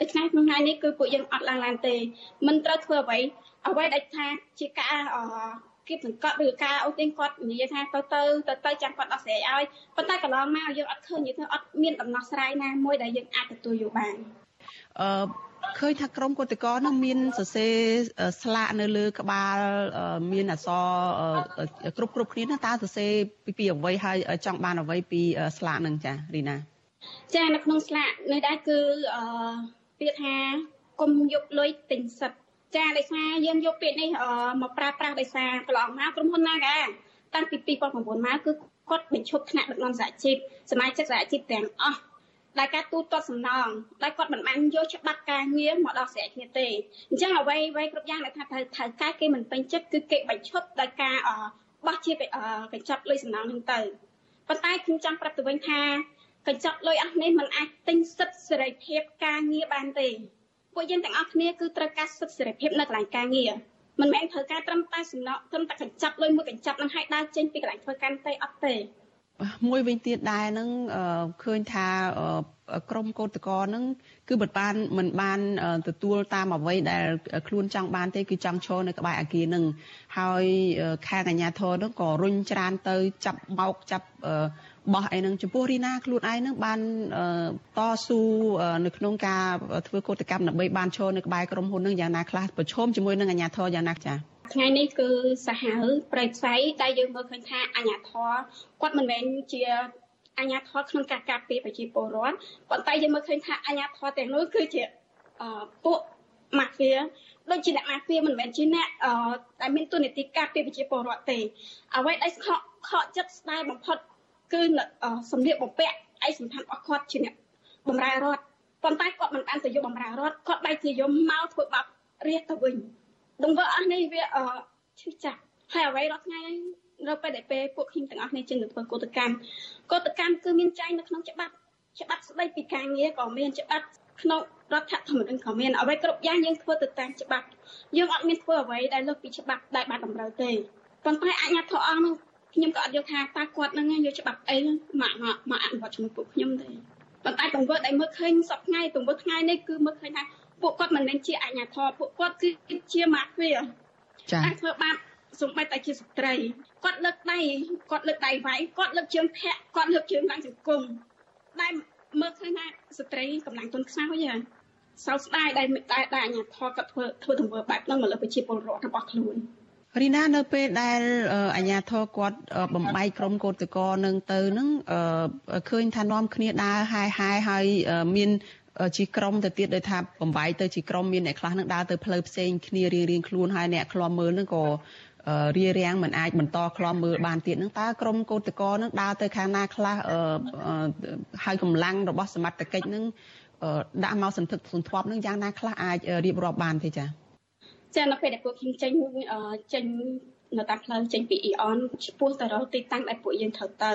ដូច្នេះក្នុងថ្ងៃនេះគឺពួកយើងអត់ឡើងឡានទេមិនត្រូវធ្វើអ្វីអ្វីដែលថាជាការអគៀបសង្កត់ឬការអូសទាញគាត់និយាយថាទៅទៅទៅទៅចាំគាត់ដោះស្រាយឲ្យប៉ុន្តែកន្លងមកយើងអត់ឃើញនិយាយថាអត់មានដំណោះស្រាយណាមួយដែលយើងអាចទទួលយកបាន អឺឃើញថាក្រមកតកនឹងមានសរសេរស្លាកនៅលើក្បាលមានអក្សរគ្រប់គ្រប់គ្នាតើសរសេរពីពីអ្វីហើយចង់បានអ្វីពីស្លាកនឹងចារីណាចានៅក្នុងស្លាកនេះដែរគឺអឺពាក្យថាគុំយកលុយទិញសិទ្ធចាដោយសារយើងយកពាក្យនេះមកប្រើប្រាស់ដោយសារកន្លងមកក្រុមហ៊ុនណាកាតាំងពី2009មកគឺគាត់បញ្ឈប់ថ្នាក់ដឹកនាំសហជីពសមាជិកសហជីពទាំងអស់ ដែលការទូទាត់សំណងដែលគាត់មិនបានយកច្បាប់ការងារមកដោះស្រាយគ្នាទេអញ្ចឹងអ្វីអ្វីគ្រប់យ៉ាងដែលថាត្រូវត្រូវការគេមិនពេញចិត្តគឺគេបញ្ឈប់ដោយការបោះជាកញ្ចប់លុយសំណងហ្នឹងទៅប៉ុន្តែខ្ញុំចង់ប្រាប់ទៅវិញថាកញ្ចប់លុយអស់នេះมันអាចទិញសិទ្ធិសេរីភាពការងារបានទេពួកយើងទាំងអស់គ្នាគឺត្រូវការសិទ្ធិសេរីភាពនៅកន្លែងការងារមិនមែនត្រូវការត្រឹមតែសំណក់ត្រឹមតែកញ្ចប់លុយមួយកញ្ចប់នឹងឲ្យដើរចេញពីកន្លែងធ្វើការទេអត់ទេ មួយវិញទៀតដែរហ្នឹងឃើញថាក្រមកោតក្រហ្នឹងគឺមិនបានមិនបានទទួលតាមអ្វីដែលខ្លួនចង់បានទេគឺចង់ឈរនៅក្បែរអាគារហ្នឹងហើយខាងអាជ្ញាធរហ្នឹងក៏រុញច្រានទៅចាប់បោកចាប់បោះអីហ្នឹងចំពោះរីណាខ្លួនឯងហ្នឹងបានតស៊ូនៅក្នុងការធ្វើកោតកម្មដើម្បីបានឈរនៅក្បែរក្រុមហ៊ុនហ្នឹងយ៉ាងណាខ្លះប្រឈមជាមួយនឹងអាជ្ញាធរយ៉ាងណាចា៎ ថ្ងៃនេះគឺសាហាវប្រៃផ្សៃដែលយើងមើលឃើញថាអាញាធរគាត់មិនមែនជាអាញាធរក្នុងការការពារប្រជាពលរដ្ឋប៉ុន្តែយើងមើលឃើញថាអាញាធរទាំងនោះគឺជាពួកម៉ាហ្វៀដូចជាអ្នកម៉ាហ្វៀមិនមែនជាអ្នកដែលមានទួនាទីការពារប្រជាពលរដ្ឋទេអ្វីដែលខកខកចិត្តស្ដាយបំផុតគឺសម្លៀកបំពាក់ឯកសណ្ឋានរបស់គាត់ជាអ្នកបម្រើរដ្ឋប៉ុន្តែគាត់មិនបានទៅយកបម្រើរដ្ឋគាត់បែរជាយកមកធ្វើបាបរាជទៅវិញ ដង្វើអស់នេះវាឈឺចាប់ហើយអ្វីរាល់ថ្ងៃនៅពេលដែលពេលពួកខ្ញុំទាំងអស់គ្នាជិះទៅធ្វើកោតកម្មកោតកម្មគឺមានចែងនៅក្នុងច្បាប់ច្បាប់ស្តីពីការងារក៏មានច្បាប់ក្នុងរដ្ឋធម្មនុញ្ញក៏មានអ្វីគ្រប់យ៉ាងយើងធ្វើទៅតាមច្បាប់យើងអត់មានធ្វើអ្វីដែលលើសពីច្បាប់ដែលបានតម្រូវទេប៉ុន្តែអញ្ញាធរអង្គនោះខ្ញុំក៏អត់យល់ថាតើគាត់នឹងយកច្បាប់អីមកមកមកអនុវត្តជាមួយពួកខ្ញុំទេប៉ុន្តែទង្វើដែលមើលឃើញសប្ថ្ងៃទង្វើថ្ងៃនេះគឺមើលឃើញថា ពួកគាត់មិនមែនជាអាជ្ញាធរពួកគាត់គឺជាម៉ាហ្វៀចា៎ធ្វើបាបសូម្បីតែជាស្ត្រីគាត់លើកដៃគាត់លើកដៃវាយគាត់លើកជើងធាក់គាត់លើកជើងឡើងសង្គមដែលមើលឃើញថាស្ត្រីកម្លាំងទុនខ្សោយហ្នឹងសោកស្ដាយដែលដែលអាជ្ញាធរគាត់ធ្វើធ្វើទង្វើបែបហ្នឹងមកលើប្រជាពលរដ្ឋរបស់ខ្លួនរីណានៅពេលដែលអាជ្ញាធរគាត់បំបីក្រុមកោតកោនឹងទៅនឹងឃើញថានាំគ្នាដើរហាយហាយហើយមាន ជាក្រុមទៅទៀតដោយថាបំបីទៅជាក្រុមមានអ្នកខ្លះនឹងដើរទៅផ្លូវផ្សេងគ្នារៀងរៀងខ្លួនហើយអ្នកខ្លំមើលនឹងក៏រារាំងមិនអាចបន្តខ្លំមើលបានទៀតនឹងតើក្រុមកោតកោនឹងដើរទៅខាងណាខ្លះហើយកម្លាំងរបស់សមត្ថកិច្ចនឹងដាក់មកសន្ធឹកសន្ធាប់នឹងយ៉ាងណាខ្លះអាចរៀបរាប់បានទេចា៎ចានៅពេលដែលពួកខ្ញុំចេញចេញ នៅតាមផ្លូវចេញពីអ៊ីអនឆ្ពោះទៅរកទីតាំងដែលពួកយើងត្រូវទៅ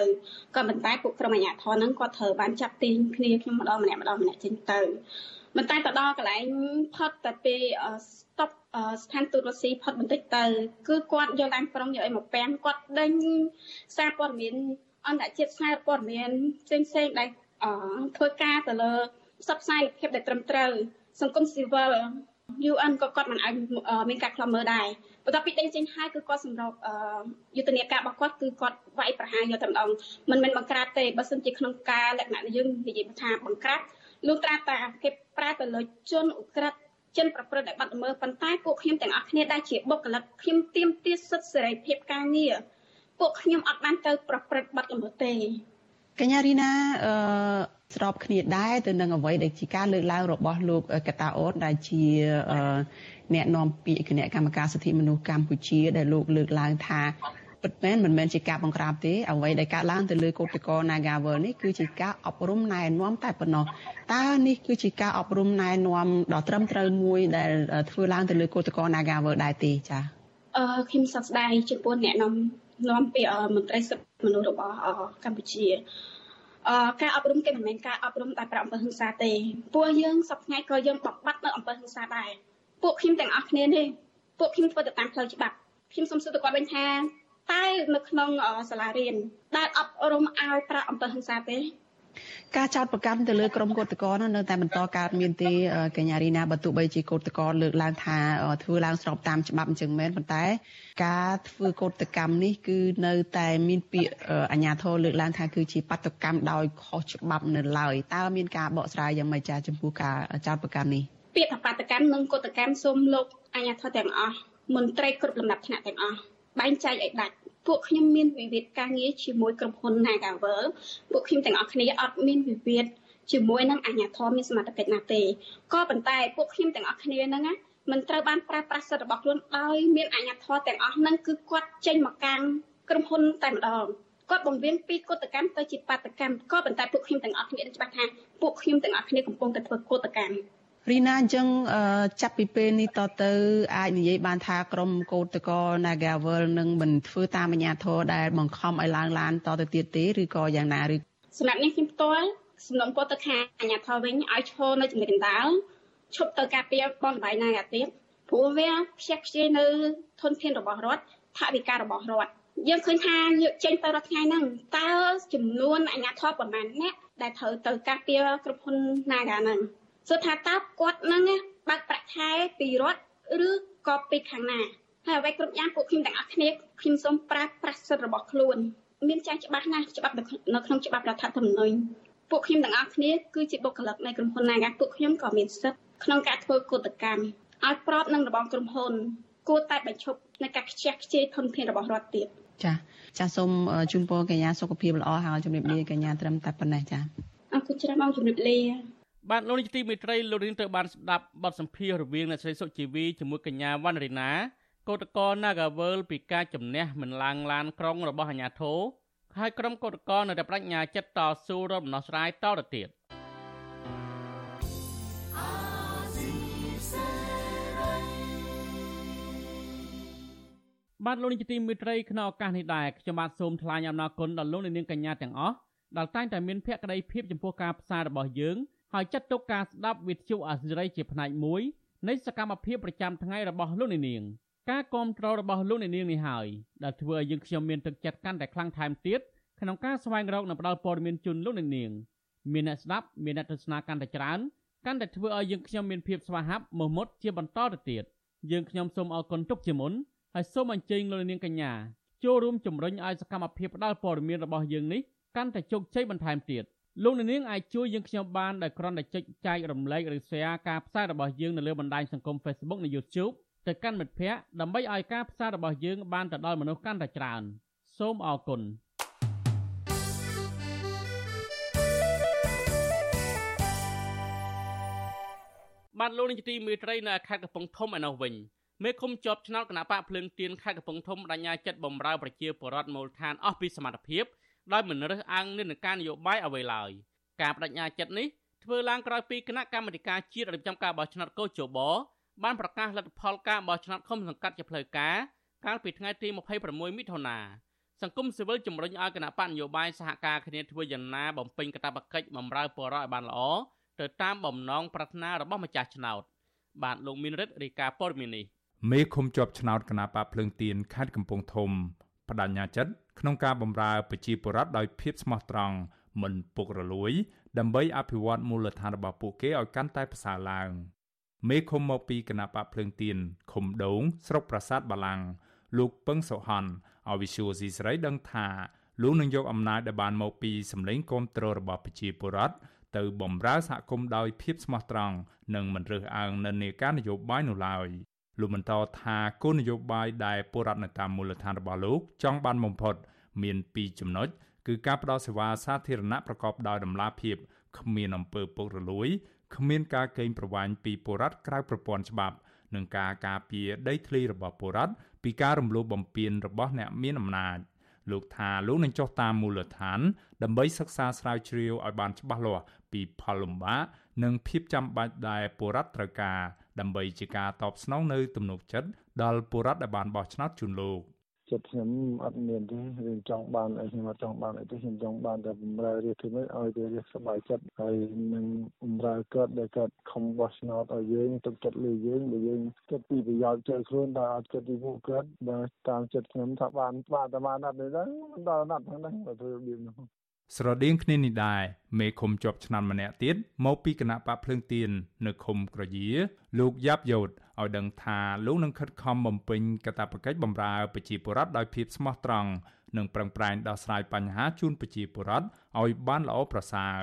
ក៏ប៉ុន្តែពួកក្រុមអាជ្ញាធរហ្នឹងគាត់ត្រូវបានចាប់ទាញគ្នាខ្ញុំម្ដងម្នាក់ម្ដងម្នាក់ចេញទៅប៉ុន្តែទៅដល់កន្លែងផុតតែពេលស្តុបស្ថានទូតរុស្ស៊ីផុតបន្តិចទៅ គឺគាត់យកឡានក្រុងយកអីមកពាំងគាត់ដេញសារព័ត៌មានអន្តរជាតិសារព័ត៌មានផ្សេងផ្សេងដែលធ្វើការទៅលើផ្សព្វផ្សាយភាពដែលត្រឹមត្រូវសង្គមស៊ីវិល UN ក៏គាត់មិនអាចមានការខ្លំមើលដែរ បន្ទាប់ពីដេញចេញហើយគឺគាត់សម្របយុទ្ធនាការរបស់គាត់គឺគាត់វាយប្រហារយកតែម្ដងមិនមែនបង្ក្រាបទេបើសិនជាក្នុងការលក្ខណៈយើងនិយាយថាបង្ក្រាបលុះត្រាតែគេប្រើទៅលើជនអ ுக ្រិតចិនប្រព្រឹត្តឲ្យបាត់ល្មើសប៉ុន្តែពួកខ្ញុំទាំងអស់គ្នាដែលជាបុគ្គលិកខ្ញុំទៀមទាសិទ្ធិសេរីភាពការងារពួកខ្ញុំអត់បានទៅប្រព្រឹត្តបាត់ល្មើសទេ កញ្ញារីណាអឺស្របគ្នាដែរទៅនឹងអ្វីដែលជាការលើកឡើងរបស់លោកកតាអូនដែលជាអ្នកនាំពាក្យគណៈកម្មការសិទ្ធិមនុស្សកម្ពុជាដែលលោកលើកឡើងថាពិតមែនមិនមែនជាការបង្ក្រាបទេអ្វីដែលកើតឡើងទៅលើកោតក្រ Nagawal នេះគឺជាការអប់រំណែនាំតែប៉ុណ្ណោះតើនេះគឺជាការអប់រំណែនាំដ៏ត្រឹមត្រូវមួយដែលធ្វើឡើងទៅលើកោតក្រ Nagawal ដែរទេចា៎អឺខ្ញុំសោកស្ដាយចំពោះអ្នកនាំ នាំពាក្យមន្ត្រីសិទ្ធិមនុស្សរបស់កម្ពុជាអឺការអប់រំគេមិនមែនការអប់រំតែប្រអំពើហិង្សាទេពួកយើងសប្តាហ៍ក៏យើងបំបត្តិនៅអំពើហិង្សាដែរពួកខ្ញុំទាំងអស់គ្នានេះពួកខ្ញុំធ្វើទៅតាមផ្លូវច្បាប់ខ្ញុំសូមសួរទៅគាត់វិញថាតែនៅក្នុងសាលារៀនដែលអប់រំឲ្យប្រាអំពើហិង្សាទេ ការចោតប្រកាន់ទៅលើក្រុមកោតក្រនោះនៅតែបន្តកើតមានទេកញ្ញារីណាបើទោះបីជាកោតក្រលើកឡើងថាធ្វើឡើងស្របតាមច្បាប់អញ្ចឹងមែនប៉ុន្តែ ការធ្វើកោតកម្មនេះគឺនៅតែមានពាក្យអាជ្ញាធរលើកឡើងថាគឺជាបាតុកម្មដោយខុសច្បាប់នៅឡើយតើមានការបកស្រាយយ៉ាងម៉េចចាចំពោះការចោតប្រកាន់នេះពាក្យថាបាតកម្មនិងកតកម្មសូមលោកអាជ្ញាធរទាំងអស់មន្ត្រីគ្រប់លំដាប់ថ្នាក់ទាំងអស់បែងចែកឲ្យដាច់ ពួកខ្ញុំមានវិវាទការងារជាមួយក្រុមហ៊ុន Nagavel ពួកខ្ញុំទាំងអស់គ្នាអត់មានវិវាទជាមួយនឹងអាជ្ញាធរមានសមត្ថកិច្ចណាទេក៏ប៉ុន្តែពួកខ្ញុំទាំងអស់គ្នាហ្នឹងណាមិនត្រូវបានប្រើប្រាស់សិទ្ធិរបស់ខ្លួនដោយមានអាជ្ញាធរទាំងអស់ហ្នឹងគឺគាត់ចេញមកកាងក្រុមហ៊ុនតែម្ដងគាត់បង្រៀនពីកតកម្មទៅជាបាតកម្មក៏ប៉ុន្តែពួកខ្ញុំទាំងអស់គ្នាច្បាស់ថាពួកខ្ញុំទាំងអស់គ្នាកំពុងតែធ្វើកតកម្ម រីណាអញ្ចឹងចាប់ពីពេលនេះតទៅអាចនិយាយបានថាក្រមកោតកោ Nagavel នឹងមិនធ្វើតាមអាញាធរដែលបង្ខំឲ្យឡើងឡានតទៅទៀតទេឬក៏យ៉ាងណាឬសម្រាប់នេះខ្ញុំផ្ទាល់សំណុំពរទៅខាអាញាធរវិញឲ្យឈរនៅចំណុចកណ្ដាលឈប់ទៅការពារបនបាយណាទៀតព្រោះវាខ្ជះខ្ជាយនៅធនធានរបស់រដ្ឋថវិការបស់រដ្ឋយើងឃើញថាយកចេញទៅរាល់ថ្ងៃហ្នឹងតើចំនួនអាជ្ញាធរប្រមាណអ្នកដែលត្រូវទៅការពារក្រុមហ៊ុន Naga ហ្នឹង សួរថាតើគាត់ហ្នឹងបើកប្រាក់ខែពីរដ្ឋឬក៏ពីខាងណាហើយអ្វីគ្រប់យ៉ាងពួកខ្ញុំទាំងអស់គ្នាខ្ញុំសូមប្រើប្រាស់សិទ្ធិរបស់ខ្លួន មានចែងច្បាស់ណាស់ច្បាប់នៅក្នុងច្បាប់រដ្ឋធម្មនុញ្ញពួកខ្ញុំទាំងអស់គ្នាគឺជាបុគ្គលិកនៃក្រុមហ៊ុន Naga ពួកខ្ញុំក៏មានសិទ្ធិក្នុងការធ្វើកតកម្មឲ្យប្របនឹងរបងក្រុមហ៊ុន គួរតែបញ្ឈប់ในការខ្ជះខ្ជាយធនធានរបស់រដ្ឋទៀតចាចាសូមជូនពរកញ្ញាសុខភាពល្អហើយជំរាបលាកញ្ញាត្រឹមតែប៉ុណ្ណេះចាអរគុណច្រើនបងជំរាបលា បាទលោកនាយកទីមេត្រីលោករៀងទៅបានស្ដាប់បទសម្ភាសន៍រវាងអ្នកស្រីសុជីវីជាមួយកញ្ញាវណ្ណរីណាកោតកោ Nagavel ពីការជំនះមិនឡាងឡានក្រុងរបស់អាញាធរហើយក្រុមកោតកោនៅតែបញ្ញាចិត្តតស៊ូរកដំណោះស្រាយតទៅទៀតបាទលោកនាយកទីមេត្រីក្នុងឱកាសនេះដែរខ្ញុំបាទសូមថ្លែងអំណរគុណដល់លោកនាងកញ្ញាទាំងអស់ដែលតែងតែមានភក្ដីភាពចំពោះការផ្សាយរបស់យើង ហើយចាត់ទុកការស្ដាប់វិទ្យុអាស៊ីសេរីជាផ្នែកមួយនៃសកម្មភាពប្រចាំថ្ងៃរបស់លោកនាងការគ្រប់គ្រងរបស់លោកនាងនេះហើយដែលធ្វើឲ្យយើងខ្ញុំមានទឹកចិត្តកាន់តែខ្លាំងថែមទៀតក្នុងការស្វែងរកនិងផ្តល់ព័ត៌មានជូនលោកនាងមានអ្នកស្ដាប់មានអ្នកទស្សនាកាន់តែច្រើនកាន់តែធ្វើឲ្យយើងខ្ញុំមានភាពស្វាហាប់មោះមុតជាបន្តទៅទៀតយើងខ្ញុំសូមអរគុណទុកជាមុនហើយសូមអញ្ជើញលោកនាងកញ្ញាចូលរួមជំរុញឲ្យសកម្មភាពផ្តល់ព័ត៌មានរបស់យើងនេះកាន់តែជោគជ័យបន្ថែមទៀត លោកនាងអាចជួយយើងខ្ញុំបានដោយគ្រាន់តែចុចចែករំលែកឬ share ការផ្សាយរបស់យើងនៅលើបណ្ដាញសង្គម Facebook និង YouTube ទៅកាន់មិត្តភ័ក្តិដើម្បីឲ្យការផ្សាយរបស់យើងបានទៅដល់មនុស្សកាន់តែច្រើនសូមអរគុណបានលោកនាយកទីមេត្រីនៅខេត្តកំពង់ធំឯនោះវិញមេឃុំជាប់ឆ្នោតគណៈបកភ្លើងទៀនខេត្តកំពង់ធំបញ្ញាចិត្តបំរើប្រជាពលរដ្ឋមូលដ្ឋានអស់ពីសមត្ថភាព ដោយមិនរើសអើងនិន្នាការនយោបាយអ្វីឡើយការបដិញ្ញាចិត្តនេះធ្វើឡើងក្រោយពីគណៈកម្មាធិការជាតិរៀបចំការបោះឆ្នោតកោជបបានប្រកាសលទ្ធផលការបោះឆ្នោតឃុំសង្កាត់ជាផ្លូវការកាលពីថ្ងៃទី26មិថុនាសង្គមស៊ីវិលជំរុញឲ្យគណៈបកនយោបាយសហការគ្នាធ្វើយ៉ាងណាបំពេញកាតព្វកិច្ចបម្រើពលរដ្ឋឲ្យបានល្អទៅតាមបំណងប្រាថ្នារបស់ម្ចាស់ឆ្នោត បាទលោកមានរិទ្ធរាយការណ៍ព័ត៌មាននេះមេឃុំជាប់ឆ្នោតគណៈបកភ្លើងទៀនខេត្តកំពង់ធំបដញ្ញាចិត្ត ក្នុងការបម្រើប្រជាពលរដ្ឋដោយភាពស្មោះត្រង់មិនពុករលួយ ដើម្បីអភិវឌ្ឍមូលដ្ឋានរបស់ពួកគេឲ្យកាន់តែប្រសើរឡើងមេឃុំមកពីគណៈបកភ្លើងទៀនឃុំដូងស្រុកប្រាសាទបាឡាំងលោកពឹងសុហនអវិសុយស៊ីស្រីដឹងថាលោកនឹងយកអំណាចដែលបានមកពីសម្លេងគាំទ្ររបស់ប្រជាពលរដ្ឋទៅបម្រើសហគមន៍ដោយភាពស្មោះត្រង់និងមិនរើសអើងនិន្នាការនយោបាយនោះឡើយ លោកបន្តថាគោលនយោបាយដែលពលរដ្ឋនៅតាមមូលដ្ឋានរបស់លោកចង់បានបំផុត មាន2ចំណុចគឺការផ្តល់សេវាសាធារណៈប្រកបដោយតម្លាភាពគ្មានអំពើពុករលួយគ្មានការកេងប្រវ័ញ្ចពីពលរដ្ឋក្រៅប្រព័ន្ធច្បាប់និងការការពារដីធ្លីរបស់ពលរដ្ឋពីការរំលោភបំពានរបស់អ្នកមានអំណាចលោកថាលោកនឹងចុះតាមមូលដ្ឋាន ដើម្បីសិក្សាស្រាវជ្រាវឲ្យបានច្បាស់លាស់ពីផលលំបាកនិងភាពចាំបាច់ដែលពលរដ្ឋត្រូវការ ដើម្បីជាការតបស្នងនៅទំនុកចិត្តដល់ពលរដ្ឋដែលបានបោះឆ្នោតជូនលោកចិត្តខ្ញុំអត់មានទេរឿងចង់បានអីខ្ញុំអត់ចង់បានអីទេខ្ញុំចង់បានតែបំរើរាជធ្វើម៉េចឲ្យវារាជសប្បាយចិត្តហើយនឹងបំរើគាត់ដែលគាត់ខំបោះឆ្នោតឲ្យយើងទុកចិត្តលើយើងបើយើងគិតពីប្រយោជន៍ចូលខ្លួនតែអត់គិតពីពួកគាត់បើតាមចិត្តខ្ញុំថាបានបានតែបានអត់ទេដល់អត់ហ្នឹងដែរបើធ្វើរបៀបនោះ ស្រដៀងគ្នានេះដែរមេឃុំជាប់ឆ្នាំម្នាក់ទៀតមកពីគណៈបកភ្លើងទៀននៅឃុំក្រយា លោកយ៉ាប់យ៉ូតឲ្យដឹងថាលោកនឹងខិតខំបំពេញកាតព្វកិច្ចបម្រើប្រជាពលរដ្ឋដោយភាពស្មោះត្រង់និងប្រឹងប្រែងដោះស្រាយបញ្ហាជូនប្រជាពលរដ្ឋឲ្យបានល្អប្រសើរ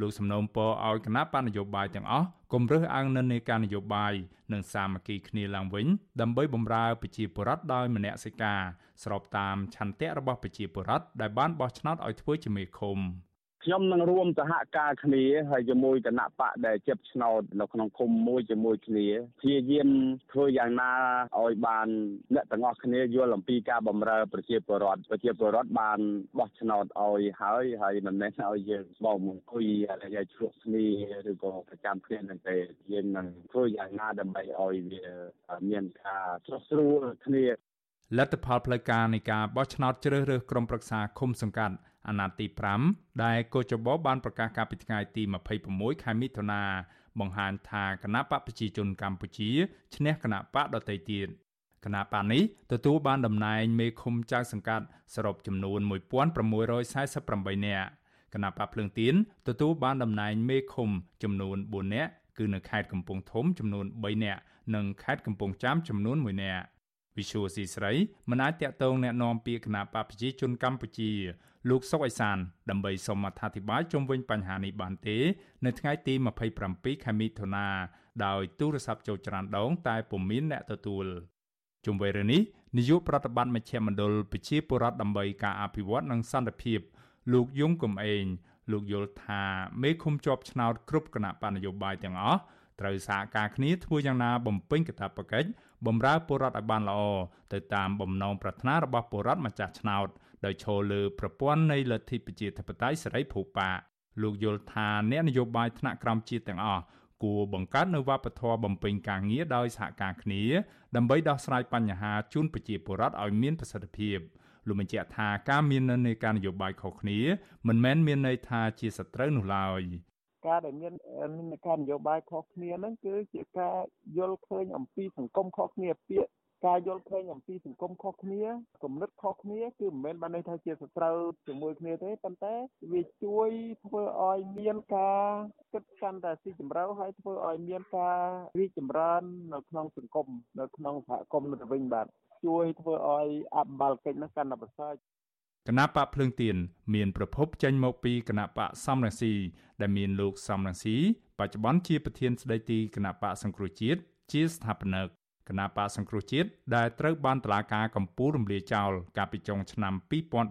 លោកសំណូមពរឲ្យគណៈបណ្ឌនយោបាយទាំងអស់កុំរើសអើងនិន្នាការនយោបាយនិងសាមគ្គីគ្នាឡើងវិញដើម្បីបម្រើប្រជាពលរដ្ឋដោយមនសិការស្របតាមឆន្ទៈរបស់ប្រជាពលរដ្ឋដែលបានបោះឆ្នោតឲ្យធ្វើជាមេឃុំ។ ខ្ញុំនឹងរួមសហការគ្នាហើយជាមួយគណៈបកដែលជិបឆ្នោតនៅក្នុងឃុំមួយជាមួយគ្នាព្យាយាមធ្វើយ៉ាងណាឲ្យបានអ្នកទាំងអស់គ្នាយល់អំពីការបម្រើប្រជាពលរដ្ឋប្រជាពលរដ្ឋបានបោះឆ្នោតឲ្យហើយហើយមិនមែនឲ្យយើងបងអង្គុយឲ្យឆ្លក់គ្នាឬក៏ប្រចាំគ្នានឹងទេយើងនឹងធ្វើយ៉ាងណាដើម្បីឲ្យវាមានការស្រស់ស្រួលគ្នាលទ្ធផលផ្លូវការនៃការបោះឆ្នោតជ្រើសរើសក្រុមប្រឹក្សាឃុំសង្កាត់ អាណត្តិទី5ដែលកោចបោបានប្រកាសកាលពីថ្ងៃទី26ខែមិថុនាបង្ហាញថាគណៈបកប្រជាជនកម្ពុជាឈ្នះគណៈបកដទៃទៀតគណៈបកនេះទទួលបានតំណែងមេឃុំចៅសង្កាត់សរុបចំនួន1648នាក់គណៈបកភ្លើងទៀនទទួលបានតំណែងមេឃុំចំនួន4នាក់គឺនៅខេត្តកំពង់ធំចំនួន3នាក់និងខេត្តកំពង់ចាមចំនួន1នាក់ វិសុវស៊ីស្រីមិនអាចតាក់ទងแนะនាំពាក្យគណៈបកប្រជាជនកម្ពុជាលោកសុកអេសានដើម្បីសូមអធិប្បាយជុំវិញបញ្ហានេះបានទេ នៅថ្ងៃទី27ខែមិថុនាដោយទូរស័ព្ទចូលច្រានដង តែពុំមានអ្នកទទួលជុំវិញរឿងនេះនាយកប្រតិបត្តិមជ្ឈមណ្ឌលប្រជាពលរដ្ឋដើម្បីការអភិវឌ្ឍនិងសន្តិភាព លោកយងកំឯងលោកយល់ថាមេឃុំជាប់ឆ្នោតគ្រប់គណៈបណ្ឌនយោបាយទាំងអស់ត្រូវសហការគ្នាធ្វើយ៉ាងណាបំពេញកាតព្វកិច្ច បម្រើពលរដ្ឋឲ្យបានល្អទៅតាមបំណងប្រាថ្នារបស់ពលរដ្ឋម្ចាស់ឆ្នោតដោយឈលលើប្រព័ន្ធនៃលទ្ធិប្រជាធិបតេយ្យសេរីភូប៉ាលោកយល់ថាអ្នកនយោបាយថ្នាក់ក្រោមជាតិទាំងអស់គួរបង្កើតនូវវប្បធម៌បំពេញការងារដោយសហការគ្នាដើម្បីដោះស្រាយបញ្ហាជូនប្រជាពលរដ្ឋឲ្យមានប្រសិទ្ធភាពលោកបញ្ជាក់ថាការមាននៅនៃការនយោបាយខុសគ្នាមិនមែនមានន័យថាជាសត្រូវនោះឡើយ ការដែលមានមានការនយោបាយខុសគ្នាហ្នឹងគឺជាការយល់ឃើញអំពីសង្គមខុសគ្នាពាក្យការយល់ឃើញអំពីសង្គមខុសគ្នាគំនិតខុសគ្នាគឺមិនមែនបានន័យថាជាសត្រូវជាមួយគ្នាទេប៉ុន្តែវាជួយធ្វើឲ្យមានការគិតកាន់តែស៊ីជម្រៅហើយធ្វើឲ្យមានការរីកចម្រើននៅក្នុងសង្គមនៅក្នុងសហគមន៍ទៅវិញបាទជួយធ្វើឲ្យអភិបាលកិច្ចនោះកាន់តែប្រសើរ គណៈបកភ្លើងទៀនមានប្រភពចេញមកពីគណៈបកសំរងស៊ីដែលមានលោកសំរងស៊ីបច្ចុប្បន្នជាប្រធានស្ដីទីគណៈបកសង្គ្រោះជាតិជាស្ថាបនិកគណៈបកសង្គ្រោះជាតិដែលត្រូវបានតឡាការកម្ពុជារំលាយចោលកាលពីចុងឆ្នាំ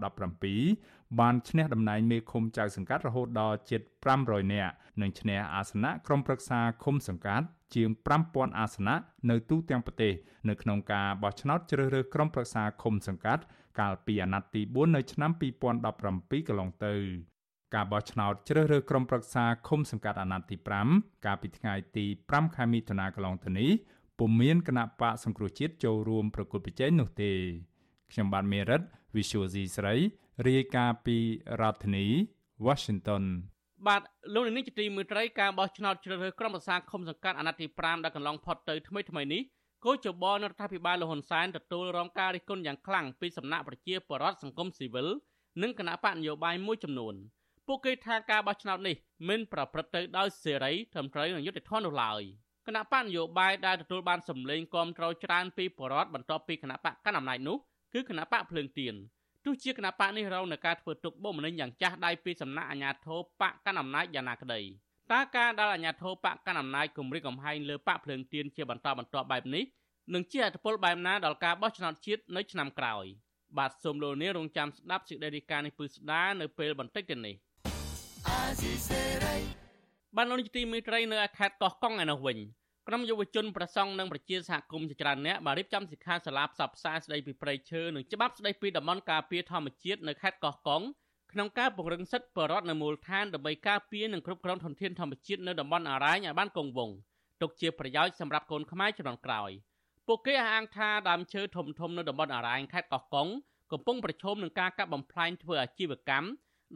2017 បានឈ្នះតំណែងមេឃុំចៅសង្កាត់រហូតដល់ជិត500នាក់និងឈ្នះអាសនៈក្រុមប្រឹក្សាឃុំសង្កាត់ជាង5000អាសនៈនៅទូទាំងប្រទេសនៅក្នុងការបោះឆ្នោតជ្រើសរើសក្រុមប្រឹក្សាឃុំសង្កាត់កាលពីអាណត្តិទី4នៅឆ្នាំ2017កន្លងទៅការបោះឆ្នោតជ្រើសរើសក្រុមប្រឹក្សាឃុំសង្កាត់អាណត្តិទី5កាលពីថ្ងៃទី5ខែមិថុនាកន្លងទៅនេះពុំមានគណៈបកសង្គ្រោះជាតិចូលរួមប្រគល់ប្រជែងនោះទេខ្ញុំបាទមេរិត Visual C ស្រី រាយការណ៍ពីរដ្ឋធានី Washington បាទលោកនាងជាទីមេត្រីការបោះឆ្នោតជ្រើសរើសក្រុមប្រឹក្សាឃុំសង្កាត់អាណត្តិទី5ដែលកន្លងផុតទៅថ្មីថ្មីនេះគោចបនរដ្ឋាភិបាលលហ៊ុនសែនទទួលរងការរិះគន់យ៉ាងខ្លាំងពីសំណាក់ប្រជាពលរដ្ឋសង្គមស៊ីវិលនិងគណៈបកនយោបាយមួយចំនួនពួកគេថាការបោះឆ្នោតនេះមិនប្រព្រឹត្តទៅដោយសេរីត្រឹមត្រូវនិងយុត្តិធម៌នោះឡើយ។គណៈបកនយោបាយដែលទទួលបានសម្លេងគាំទ្រច្រើនពីបរដ្ឋបន្ទាប់ពីគណៈបកកណ្ដាលអំណាចនោះគឺគណៈបកភ្លើងទៀន ទោះជាគណៈបកនេះរងនឹងការធ្វើទុកបុកម្នេញយ៉ាងចាស់ដៃពីសំណាក់អាជ្ញាធរបកកណ្ដាលអំណាចយ៉ាងណាក្តីតើការដែលអាជ្ញាធរបកកណ្ដាលអំណាចគម្រិតកំហែងលើបកភ្លើងទៀនជាបន្តបន្ទាប់បែបនេះនឹងជាអត្តពលបែបណាដល់ការបោះឆ្នោតជាតិនៅឆ្នាំក្រោយបាទសូមលោកនាងរងចាំស្ដាប់សេចក្តីរាយការណ៍នេះពឺស្ដានៅពេលបន្តិចទៀតនេះបានលោកនាយកទីមេត្រីនៅខេត្តកោះកុងឯនោះវិញ ក្រុមយុវជនប្រសង់និងប្រជាសហគមន៍ជាច្រើនអ្នកបានរៀបចំសិក្ខាសាលាផ្សព្វផ្សាយស្តីពីព្រៃឈើនិងច្បាប់ស្តីពីតំបន់ការពារធម្មជាតិនៅខេត្តកោះកុងក្នុងការពង្រឹងសិទ្ធិបរិវត្តនៅមូលដ្ឋានដើម្បីការពារនិងគ្រប់គ្រងធនធានធម្មជាតិនៅតំបន់អរ៉ែងឲ្យបានគង់វង្សទុកជាប្រយោជន៍សម្រាប់កូនខ្មែរជំនាន់ក្រោយពួកគេអះអាងថាដើមឈើធំធំនៅតំបន់អរ៉ែងខេត្តកោះកុងកំពុងប្រឈមនឹងការកាប់បំផ្លាញធ្វើអាជីវកម្ម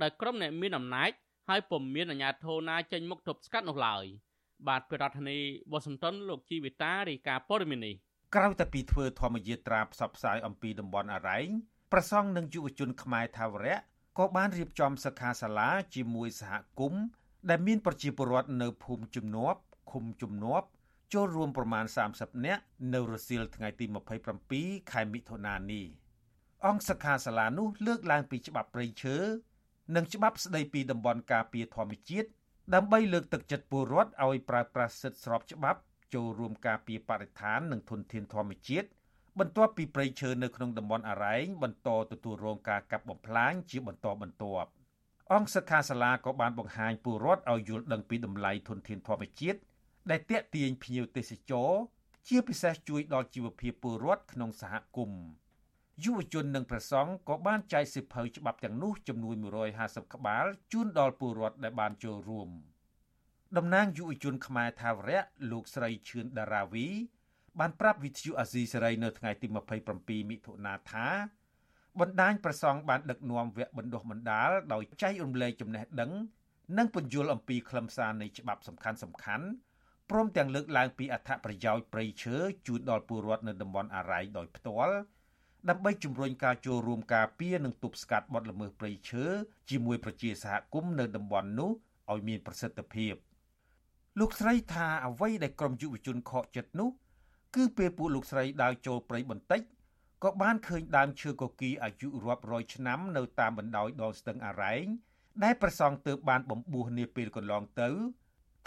ដោយក្រុមអ្នកមានអំណាចហើយពុំមានអាជ្ញាធរណាចេញមុខទប់ស្កាត់នោះឡើយ។ បាទពីរដ្ឋធានីវ៉ាស៊ីនតោនលោកជីវិតារាយការណ៍ព័ត៌មាននេះក្រៅតែពីធ្វើធម្មយាត្រាផ្សព្វផ្សាយអំពីតំបន់អរ៉ែងប្រសង់និងយុវជនខ្មែរថាវរៈក៏បានរៀបចំសិក្ខាសាលាជាមួយសហគមន៍ដែលមានប្រជាពលរដ្ឋនៅភូមិជំនប់ឃុំជំនប់ចូលរួមប្រមាណ30នាក់នៅរសៀលថ្ងៃទី27ខែមិថុនានេះអង្គសិក្ខាសាលានោះលើកឡើងពីច្បាប់ព្រៃឈើនិងច្បាប់ស្តីពីតំបន់ការពារធម្មជាតិ ដើម្បីលើកទឹកចិត្តពលរដ្ឋឲ្យប្រើប្រាស់សិទ្ធិស្របច្បាប់ចូលរួមការពារបរិស្ថាននិងធនធានធម្មជាតិបន្ទាប់ពីព្រៃឈើនៅក្នុងតំបន់អរ៉ែងបន្តទទួលរងការកាប់បំផ្លាញជាបន្តបន្ទាប់អង្គសិក្ខាសាលាក៏បានបង្ហាញពលរដ្ឋឲ្យយល់ដឹងពីតម្លៃធនធានធម្មជាតិដែលទាក់ទាញភ្ញៀវទេសចរជាពិសេសជួយដល់ជីវភាពពលរដ្ឋក្នុងសហគមន៍ យុវជននិងប្រសង់ក៏បានចែកសិភៅច្បាប់ទាំងនោះចំនួន150ក្បាលជូនដល់ពលរដ្ឋដែលបានចូលរួមតំណាងយុវជនខ្មែរថាវរៈលោកស្រីឈឿនដារាវី បានប្រាប់វិទ្យុអាស៊ីសេរីនៅថ្ងៃទី27មិថុនាថាបណ្ដាញប្រសង់បានដឹកនាំវគ្គបណ្ដុះបណ្ដាលដោយចែករំលែកចំណេះដឹង និងពន្យល់អំពីខ្លឹមសារនៃច្បាប់សំខាន់ៗព្រមទាំងលើកឡើងពីអត្ថប្រយោជន៍ព្រៃឈើជូនដល់ពលរដ្ឋនៅតំបន់អារ៉ៃដោយផ្ទាល់ ដើម្បីជំរុញការចូលរួមការពារនិងទប់ស្កាត់បទល្មើសព្រៃឈើជាមួយប្រជាសហគមន៍នៅតំបន់នោះឲ្យមានប្រសិទ្ធភាពលោកស្រីថាអ្វីដែលក្រមយុវជនខកចិត្តនោះ គឺពេលពួកលោកស្រីដើរចូលព្រៃបន្តិចក៏បានឃើញដើមឈើកគីអាយុរាប់រយឆ្នាំនៅតាមបណ្ដោយដងស្ទឹងអរ៉ែងដែលប្រសង់ទើបបានបំបួសនាពេលកន្លងទៅ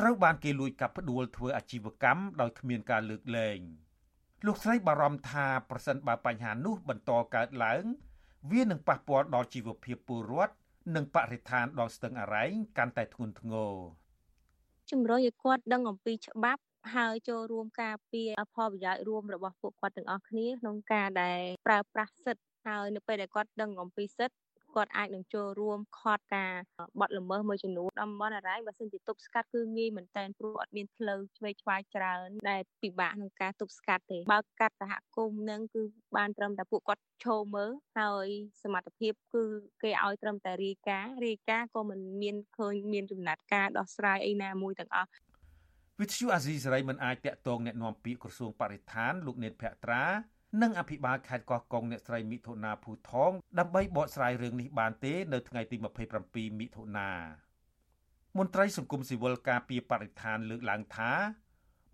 ត្រូវបានគេលួចកាប់ផ្ដួលធ្វើអាជីវកម្មដោយគ្មានការលើកលែង លោកស្រីបារម្ភថាប្រសិនបើបញ្ហានោះបន្តកើតឡើង វានឹងប៉ះពាល់ដល់ជីវភាពពលរដ្ឋនិងបរិស្ថានដល់ស្ទឹងអរ៉ែងកាន់តែធ្ងន់ធ្ងរជំរុញឲ្យគាត់ដឹងអំពីច្បាប់ហើយចូលរួមការពារផលប្រយោជន៍រួមរបស់ពួកគាត់ទាំងអស់គ្នាក្នុងការដែលប្រើប្រាស់សិទ្ធិហើយនៅពេលដែលគាត់ដឹងអំពីសិទ្ធិ គាត់អាចនឹងចូលរួមខត់ការបត់ល្មើសមួយចំនួនតំបន់អរ៉ៃបើសិនជាទប់ស្កាត់គឺងាយមែនតើព្រោះអត់មានផ្លូវឆ្វេងឆ្វាយច្រើនដែលពិបាកក្នុងការទប់ស្កាត់ទេបើកាត់សហគមន៍នឹងគឺបានត្រឹមតែពួកគាត់ឈោមើលហើយសមត្ថភាពគឺគេឲ្យត្រឹមតែរាយការណ៍រាយការណ៍ក៏មិនមានឃើញមានចំណាត់ការដោះស្រាយអីណាមួយទាំងអស់វិទ្យុអាស៊ីសេរីមិនអាចតាក់ទងแนะនាំពាក្យក្រសួងបរិស្ថានលោកនេតភក្ត្រា និងអភិបាលខេត្តកោះកុងអ្នកស្រីមិថុនាភូថងដើម្បីបកស្រាយរឿងនេះបានទេនៅថ្ងៃទី27មិថុនាមន្ត្រីសង្គមស៊ីវិលការពីបរិស្ថានលើកឡើងថា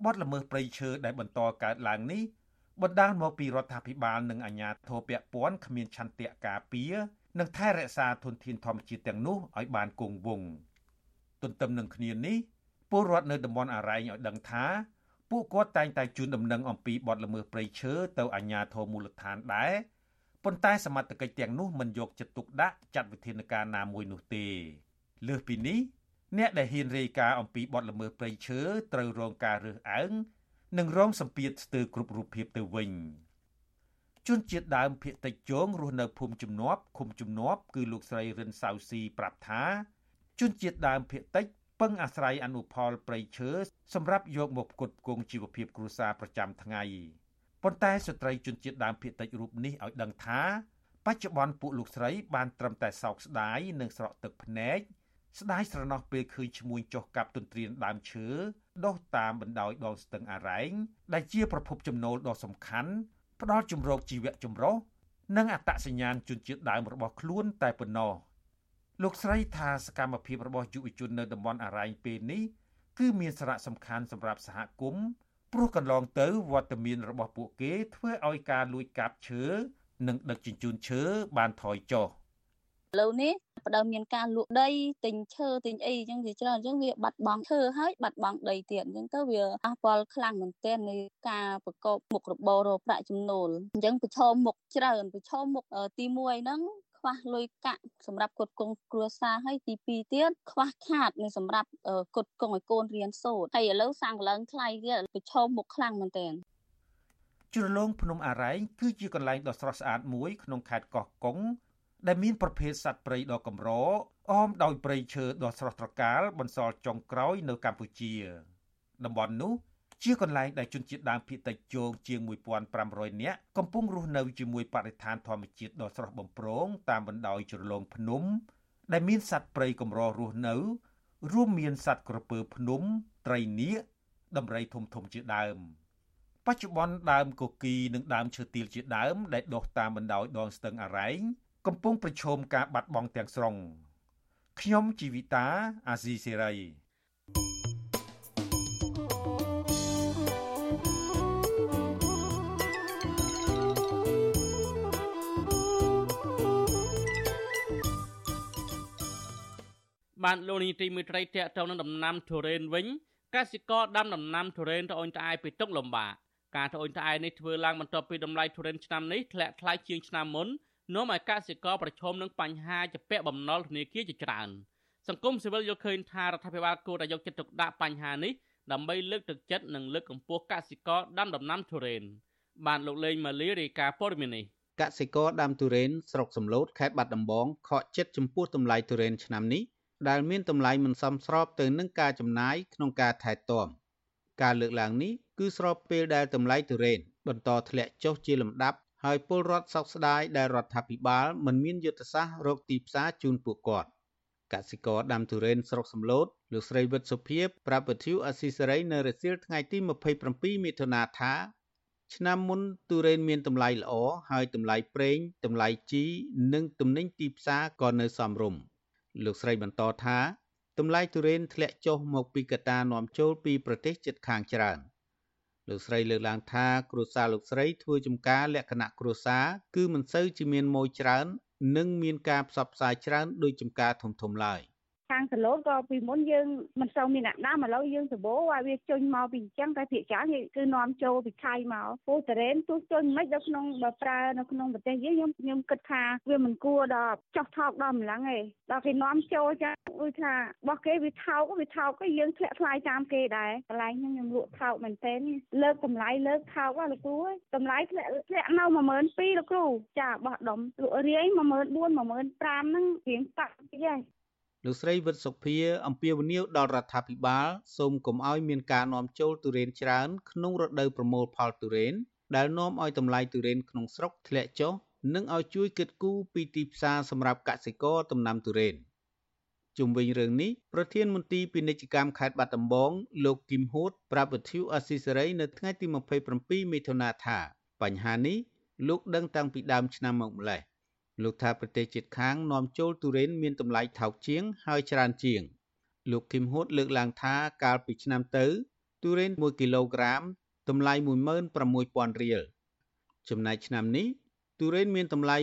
បទល្មើសព្រៃឈើដែលបន្តកើតឡើងនេះបណ្ដាលមកពីរដ្ឋាភិបាលនិងអាជ្ញាធរពាក់ព័ន្ធគ្មានឆន្ទៈការពារនិងថែរក្សាធនធានធម្មជាតិទាំងនោះឲ្យបានគង់វង្សទន្ទឹមនឹងគ្នានេះពលរដ្ឋនៅតំបន់អរ៉ែងឲ្យដឹងថា ពួកគាត់តែងតែជូនដំណឹងអំពីបទល្មើសព្រៃឈើទៅអាជ្ញាធរមូលដ្ឋានដែរប៉ុន្តែសមត្ថកិច្ចទាំងនោះមិនយកចិត្តទុកដាក់ចាត់វិធានការណាមួយនោះទេលើសពីនេះអ្នកដែលហ៊ានរាយការណ៍អំពីបទល្មើសព្រៃឈើត្រូវរងការរើសអើងនិងរងសម្ពាធស្ទើរគ្រប់រូបភាពទៅវិញជនជាតិដើមភាគតិចជងរស់នៅភូមិជំនាប់ឃុំជំនាប់គឺលោកស្រីរិនសៅស៊ីប្រាប់ថាជនជាតិដើមភាគតិច ពឹងអាស្រ័យអនុផលព្រៃឈើសម្រាប់យកមកផ្គត់ផ្គង់ជីវភាពគ្រួសារប្រចាំថ្ងៃប៉ុន្តែស្ត្រីជនជាតិដើមភាគតិចរូបនេះឲ្យដឹងថាបច្ចុប្បន្នពួកលោកស្រីបានត្រឹមតែសោកស្ដាយនិងស្រក់ទឹកភ្នែកស្ដាយស្រណោះពេលឃើញឈ្មួញចុះកាប់ទន្ទ្រានដើមឈើដុះតាមបណ្ដោយដងស្ទឹងអរ៉ែងដែលជាប្រភពចំណូលដ៏សំខាន់ផ្ដល់ជំរកជីវៈចម្រុះនិងអត្តសញ្ញាណជនជាតិដើមរបស់ខ្លួនតែប៉ុណ្ណោះ លោកស្រីថាសកម្មភាពរបស់យុវជននៅតំបន់អរ៉ៃពេលនេះគឺមានសារៈសំខាន់សម្រាប់សហគមន៍ព្រោះកន្លងទៅវត្តមានរបស់ពួកគេធ្វើឲ្យការលួចកាប់ឈើនិងដឹកជញ្ជូនឈើបានថយចុះឥឡូវនេះបដើមមានការលក់ដីទិញឈើទិញអីអញ្ចឹងវាច្រើនអញ្ចឹងវាបាត់បង់ឈើហើយបាត់បង់ដីទៀតអញ្ចឹងទៅវាប៉ះពាល់ខ្លាំងមែនទែននៃការប្រកបមុខរបររកប្រាក់ចំណូលអញ្ចឹងប្រឈមមុខច្រើនប្រឈមមុខទី1ហ្នឹង ខ្វះលុយកាក់សម្រាប់គុតគង់គ្រួសារហើយទី2ទៀតខ្វះខាតនៅសម្រាប់គុតគង់ឲ្យកូនរៀនសូត្រហើយឥឡូវសាំងឡើងថ្លៃទៀតប្រឈមមុខខ្លាំងមែនទែនជ្រលងភ្នំអរ៉ែងគឺជាកន្លែងដ៏ស្រស់ស្អាតមួយក្នុងខេត្តកោះកុងដែលមានប្រភេទសត្វព្រៃដ៏កម្រអមដោយព្រៃឈើដ៏ស្រស់ត្រកាលបន្សល់ចុងក្រោយនៅកម្ពុជាតំបន់នោះ ជាកន្លែងដែលជនជាតិដើមភាគតិចជោងជាង1500នាក់កំពុងរស់នៅជាមួយបរិស្ថានធម្មជាតិដ៏ស្រស់បំព្រងតាមបណ្ដោយជ្រលងភ្នំ ដែលមានសត្វព្រៃកម្ររស់នៅ រួមមានសត្វក្រពើភ្នំ ត្រីនាគដំរីធំធំជាដើមបច្ចុប្បន្នដើមកគីនិងដើមឈើទាលជាដើម ដែលដុះតាមបណ្ដោយដងស្ទឹងអរ៉ែងកំពុងប្រឈមការបាត់បង់ទាំងស្រុងខ្ញុំជីវិតាអាស៊ីសេរី បានលោកនាយទីមេត្រីតេតទៅនឹងដំណាំទុរេនវិញកសិករដាំដំណាំទុរេនត្អូញត្អែពីទុកលំបាកការត្អូញត្អែនេះធ្វើឡើងបន្ទាប់ពីតម្លៃទុរេនឆ្នាំនេះធ្លាក់ថ្លៃជាងឆ្នាំមុននាំឲ្យកសិករប្រឈមនឹងបញ្ហាជាពាក់បំណុលធនាគារជាច្រើនសង្គមស៊ីវិលយល់ឃើញថារដ្ឋាភិបាលគួរតែយកចិត្តទុកដាក់បញ្ហានេះដើម្បីលើកទឹកចិត្តនិងលើកកម្ពស់កសិករដាំដំណាំទុរេនបានលោកលេងម៉ាលីរាយការណ៍ព័ត៌មាននេះកសិករដាំទុរេនស្រុកសំឡូតខេត្តបាត់ដំបងខកចិត្តចំពោះតម្លៃទុរេនឆ្នាំនេះ ដែលមានតម្លៃមិនសមស្របទៅនឹងការចំណាយក្នុងការថែទាំការលើកឡើងនេះគឺស្របពេលដែលតម្លៃទុរេនបន្តធ្លាក់ចុះជាលំដាប់ហើយពលរដ្ឋសោកស្ដាយដែលរដ្ឋាភិបាលមិនមានយុទ្ធសាស្ត្ររកទីផ្សារជូនពួកគាត់កសិករដាំទុរេនស្រុកសំឡូតលោកស្រីវិតសុភាប្រាប់វិទ្យុអស៊ីសេរីនៅរសៀលថ្ងៃទី27មិថុនាថាឆ្នាំមុនទុរេនមានតម្លៃល្អហើយតម្លៃប្រេងតម្លៃជីនិងទំនិញទីផ្សារក៏នៅសមរម្យ លោកស្រីបន្តថាតម្លៃទុរេនធ្លាក់ចុះមកពីកត្តានាំចូលពីប្រទេសជិតខាងច្រើនលោកស្រីលើកឡើងថាគ្រួសារលោកស្រីធ្វើចំការលក្ខណៈគ្រួសារគឺមិនសូវជាមានម៉ូយច្រើន និងមានការផ្សព្វផ្សាយច្រើនដូចចំការធំៗឡើយ ខាងសឡូតក៏ពីមុនយើងមិនសូវមានអ្នកណាឥឡូវយើងសបោឲ្យវាជុញមកពីអញ្ចឹងតែភាគច្រើនគឺនាំចូលពីខៃមកពូតរ៉េនទោះជុញមិននៅក្នុងបើប្រើនៅក្នុងប្រទេសយើងខ្ញុំខ្ញុំគិតថាវាមិនគួរដល់ចោះថោកដល់ម្លឹងទេដល់គេនាំចូលចាគឺថារបស់គេវាថោកវាថោកក៏យើងធ្លាក់ថ្លៃតាមគេដែរកន្លែងខ្ញុំខ្ញុំលក់ថោកមែនទែនលើកតម្លៃលើកថោកហ៎លោកគ្រូតម្លៃធ្លាក់ធ្លាក់នៅ12000លោកគ្រូចាបោះដុំលក់រាយ14000 15000ហ្នឹងរៀងតាក់តិចហើយ លោកស្រីវិតសុភាអំពាវនាវដល់រដ្ឋាភិបាលសូមកុំឲ្យមានការនាំចូលទុរេនច្រើនក្នុងរដូវប្រមូលផលទុរេនដែលនាំឲ្យតម្លៃទុរេនក្នុងស្រុកធ្លាក់ចុះនិងឲ្យជួយគិតគូរពីទីផ្សារសម្រាប់កសិករដំណាំទុរេនជុំវិញរឿងនេះប្រធានមន្ទីរពាណិជ្ជកម្មខេត្តបាត់ដំបង លោកគឹមហួតប្រាប់វិទ្យុអស៊ីសេរីនៅថ្ងៃទី27មិថុនាថាបញ្ហានេះលោកដឹងតាំងពីដើមឆ្នាំមកម្ល៉េះ លោកថាប្រទេសជិតខាងនាំចូលទុរេនមានតម្លៃថោកជាង ហើយច្រើនជាង លោកគឹមហួតលើកឡើងថាកាលពីឆ្នាំទៅទុរេន1គីឡូក្រាមតម្លៃ16000រៀលចំណែកឆ្នាំនេះទុរេនមានតម្លៃ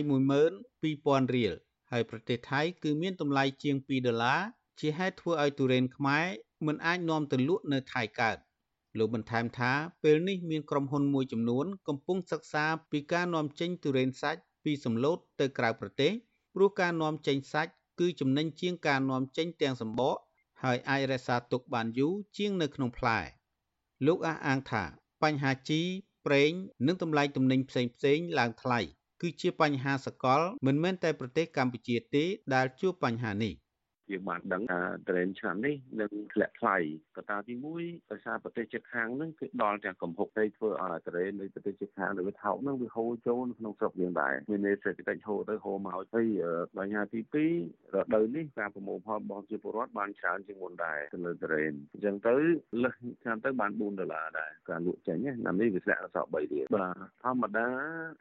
12000រៀលហើយប្រទេសថៃគឺមានតម្លៃជាង2ដុល្លារជាហេតុធ្វើឲ្យទុរេនខ្មែរមិនអាចនាំទៅលក់នៅថៃកើតលោកបន្ថែមថាពេលនេះមានក្រុមហ៊ុនមួយចំនួនកំពុងសិក្សាពីការនាំចេញទុរេនសាច់ ពីសម្លូតទៅក្រៅប្រទេសព្រោះការនាំចេញសាច់គឺចំណេញជាងការនាំចេញទាំងសម្បកហើយអាចរក្សាទុកបានយូរជាងនៅក្នុងផ្លែលោកអះអាងថាបញ្ហាជីប្រេងនិងតម្លៃទំនិញផ្សេងផ្សេងឡើងថ្លៃគឺជាបញ្ហាសកលមិនមែនតែប្រទេសកម្ពុជាទេដែលជួបបញ្ហានេះ។ យើងបានដឹងថាត្រេនឆ្នាំនេះនឹងធ្លាក់ថ្លៃកត្តាទី1ដោយសារប្រទេសជិតខាងនឹងគឺដល់ទាំងកំហុកទៅធ្វើឲ្យត្រេននៃប្រទេសជិតខាងដែលវាថោកនឹងវាហូរចូលក្នុងស្រុកយើងដែរមានសេដ្ឋកិច្ចហូរទៅហូរមកហើយបញ្ហាទី2រដូវនេះការប្រមូលផលរបស់ជាពលរដ្ឋបានច្រើនជាងមុនដែរទៅលើត្រេនអញ្ចឹងទៅលើសឆ្នាំទៅបាន4ដុល្លារដែរការលក់ចេញណានេះវាធ្លាក់ដល់សល់3រៀលបាទធម្មតា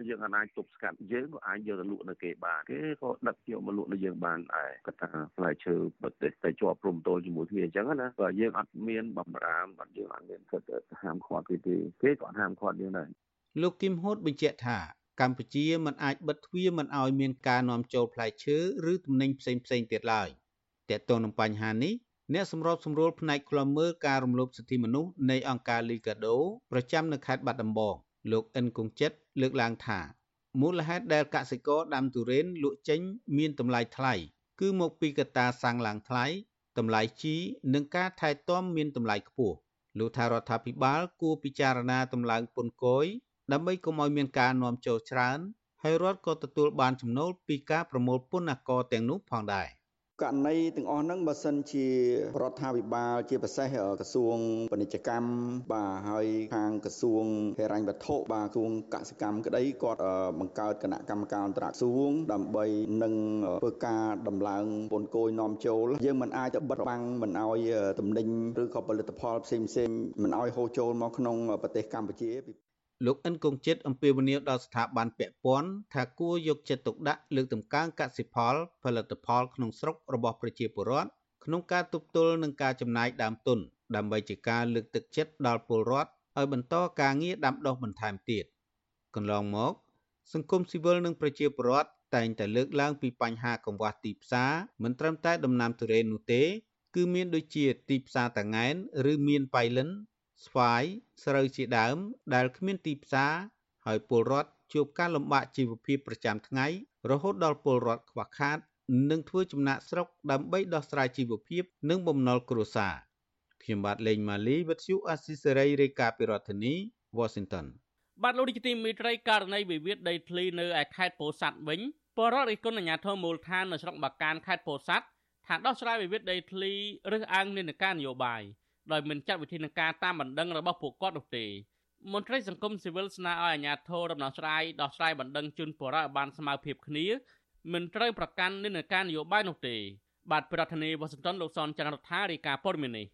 យើងអាចទប់ស្កាត់យើងក៏អាចយកទៅលក់នៅគេបានគេក៏ដឹកយកមកលក់នៅយើងបានដែរកត្តាផ្លែឈើប្រទេសទៅជាប់ព្រំទល់ជាមួយគ្នាអញ្ចឹងណាបើយើងអត់មានបំរាមបើយើងអត់មានគិតហាមឃាត់គេទេគេក៏ហាមឃាត់យើងដែរលោកគឹមហូតបញ្ជាក់ថាកម្ពុជាមិនអាចបិទទ្វារមិនឲ្យមានការនាំចូលផ្លែឈើឬទំនិញផ្សេងផ្សេងទៀតឡើយតើតើនឹងបញ្ហានេះអ្នកសម្របសម្រួលផ្នែកខ្លំមើលការរំលោភសិទ្ធិមនុស្សនៃអង្គការ Liga do ប្រចាំនៅខេត្តបាត់ដំបងលោកអិនគង្ជិតលើកឡើងថាមូលហេតុដែលកសិករដាំទុរេនលក់ចេញមានតម្លៃថ្លៃ គឺមកពីកត្តាសាំងឡើងថ្លៃតម្លៃជីនិងការថែទាំមានតម្លៃខ្ពស់លោកថារដ្ឋាភិបាលគួរពិចារណាតម្លើងពន្ធគយដើម្បីកុំឲ្យមានការនាំចូលច្រើនហើយរដ្ឋក៏ទទួលបានចំណូលពីការប្រមូលពន្ធអាករទាំងនោះផងដែរ ករណីទាំងអស់ហ្នឹងបើសិនជារដ្ឋាភិបាលជាពិសេសក្រសួងពាណិជ្ជកម្មបាទហើយខាងក្រសួងហិរញ្ញវត្ថុបាទក្រសួងកសិកម្មក្តីគាត់បង្កើតគណៈកម្មការអន្តរក្រសួងដើម្បីនឹងធ្វើការដំឡើងពន្ធគយនាំចូលយើងមិនអាចទៅបិទបាំងមិនឲ្យទំនិញឬក៏ផលិតផលផ្សេងផ្សេងមិនឲ្យហូរចូលមកក្នុងប្រទេសកម្ពុជា លោកអិនគង្ជិតអំពាវនាវដល់ស្ថាប័នពាក់ព័ន្ធថាគួរយកចិត្តទុកដាក់លើកតម្កើងកសិផល ផលិតផលក្នុងស្រុករបស់ប្រជាពលរដ្ឋក្នុងការទប់ទល់នឹងការចំណាយដើមទុន ដើម្បីជាការលើកទឹកចិត្តដល់ពលរដ្ឋឲ្យបន្តការងារដាំដុះបន្ថែមទៀតកន្លងមក សង្គមស៊ីវិលនិងប្រជាពលរដ្ឋតែងតែលើកឡើងពីបញ្ហាកង្វះទីផ្សារមិនត្រឹមតែដំណាំទុរេននោះទេ គឺមានដូចជាទីផ្សារតង៉ែនឬមានបៃលិន ស្វាយស្រូវជាដើម ដែលគ្មានទីផ្សារហើយពលរដ្ឋជួបការលំបាកជីវភាពប្រចាំថ្ងៃរហូតដល់ពលរដ្ឋខ្វះខាត និងធ្វើចំណាក់ស្រុកដើម្បីដោះស្រាយជីវភាព និងបំណុលគ្រួសារខ្ញុំបាទលេងម៉ាលីវិទ្យុអាស៊ីសេរីរាយការណ៍ពីរដ្ឋធានី Washington បាទលោកនាយកទីមេត្រីករណីវិវាទដីធ្លីនៅឯខេត្តពោធិ៍សាត់វិញបរិរិគុណអាជ្ញាធរមូលដ្ឋាននៅស្រុកបាកានខេត្តពោធិ៍សាត់ថាដោះស្រាយវិវាទដីធ្លីរើសអើងនិន្នាការនយោបាយ ដោយមិនចាត់វិធានការតាមបណ្ដឹងរបស់ពួកគាត់នោះទេមន្ត្រីសង្គមស៊ីវិលស្នើឲ្យអាជ្ញាធរដំណោះស្រាយដោះស្រាយបណ្ដឹងជូនបរិយាបានស្មើភាពគ្នាមិនត្រូវប្រកាន់និន្នាការនយោបាយនោះទេបាទប្រធានាធិបតីវ៉ាស៊ីនតោនលោកសនចន្ទរដ្ឋារាយការណ៍ព័ត៌មាននេះ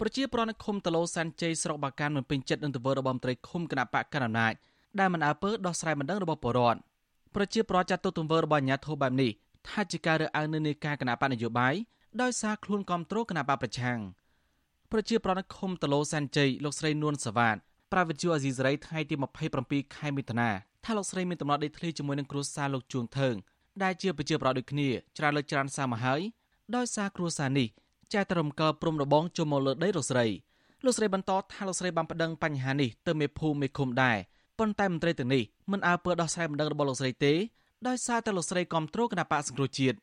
ប្រជាប្រដ្ឋនៅឃុំតឡូសាន់ជ័យស្រុកបាកានមិនពេញចិត្តនឹងទង្វើរបស់មន្ត្រីឃុំគណៈបកកណ្ដាលអំណាចដែលមិនអើពើដោះស្រាយបណ្ដឹងរបស់ពលរដ្ឋប្រជាប្រដ្ឋចាត់ទុកទង្វើរបស់អាជ្ញាធរបែបនេះថាជាការរើសអើងនៅនៃការគណៈបកនយោបាយដោយសារខ្លួនគ្រប់គ្រងគណៈបកប្រឆាំង ប្រជាប្រដ្ឋនៅឃុំតឡូសាន់ជ័យលោកស្រីនួនសវ៉ាតប្រាវិទ្យាអាស៊ីសេរីថ្ងៃទី27ខែមិថុនាថាលោកស្រីមានដំណត់ដេកធ្លីជាមួយនឹងគ្រួសារលោកជួងថើងដែលជាប្រជាប្រដ្ឋដូចគ្នាច្រើនលើកច្រើនសារមកហើយដោយសារគ្រួសារនេះចែកទៅរំកិលព្រំរបងចូលមកលើដីលោកស្រីលោកស្រីបន្តថាលោកស្រីបានប្តឹងបញ្ហានេះទៅមេភូមិមេឃុំដែរប៉ុន្តែមន្ត្រីទាំងនេះមិនអើពើដោះស្រាយបណ្ដឹងរបស់លោកស្រីទេដោយសារតែលោកស្រីគ្រប់គ្រងគណៈបកសង្គ្រោះជាតិ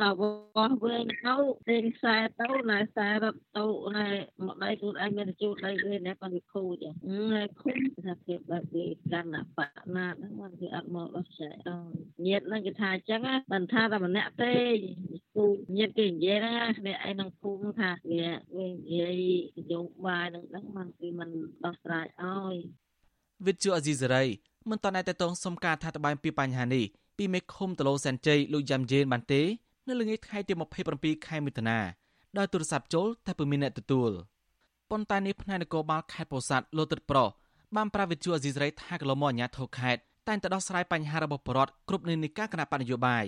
ណាវោះវិញទៅសេងខ្សែទៅណាខ្សែរត់ទៅណាមកដៃខ្លួនឯងមានជួតដៃវិញណាគាត់វាខូចណាខូចថាភាពបែបនេះកាន់ណាបណាហ្នឹងមិនគេអត់មកដល់ខ្សែអត់ញាតហ្នឹងគេថាអញ្ចឹងមិនថាតែម្នាក់ទេគូញាតគេនិយាយណាអ្នកឯងនឹងភូមិថាវានិយាយយោបាយនឹងហ្នឹងមិនគេមិនដោះស្រាយអោយវិទ្យុអេស៊ីសរ៉ៃមិនតណែតតងសុំការថាតបាយពីបញ្ហានេះពីមេឃុំតឡូសែនជ័យលោកយ៉ាំជេនបានទេ នៅល្ងាចថ្ងៃទី27ខែមិថុនាដោយទូរស័ព្ទចូលតែពុំមានអ្នកទទួលប៉ុន្តែនេះផ្នែកនគរបាលខេត្តពោធិ៍សាត់លោកទឹកប្រុសបានប្រាវិទ្យាអេស៊ីសរ៉ៃថាកន្លងមកអាជ្ញាធរខេត្តតែងតែដោះស្រាយបញ្ហារបស់ប្រជាពលរដ្ឋគ្រប់និន្នាការគណៈបកនយោបាយ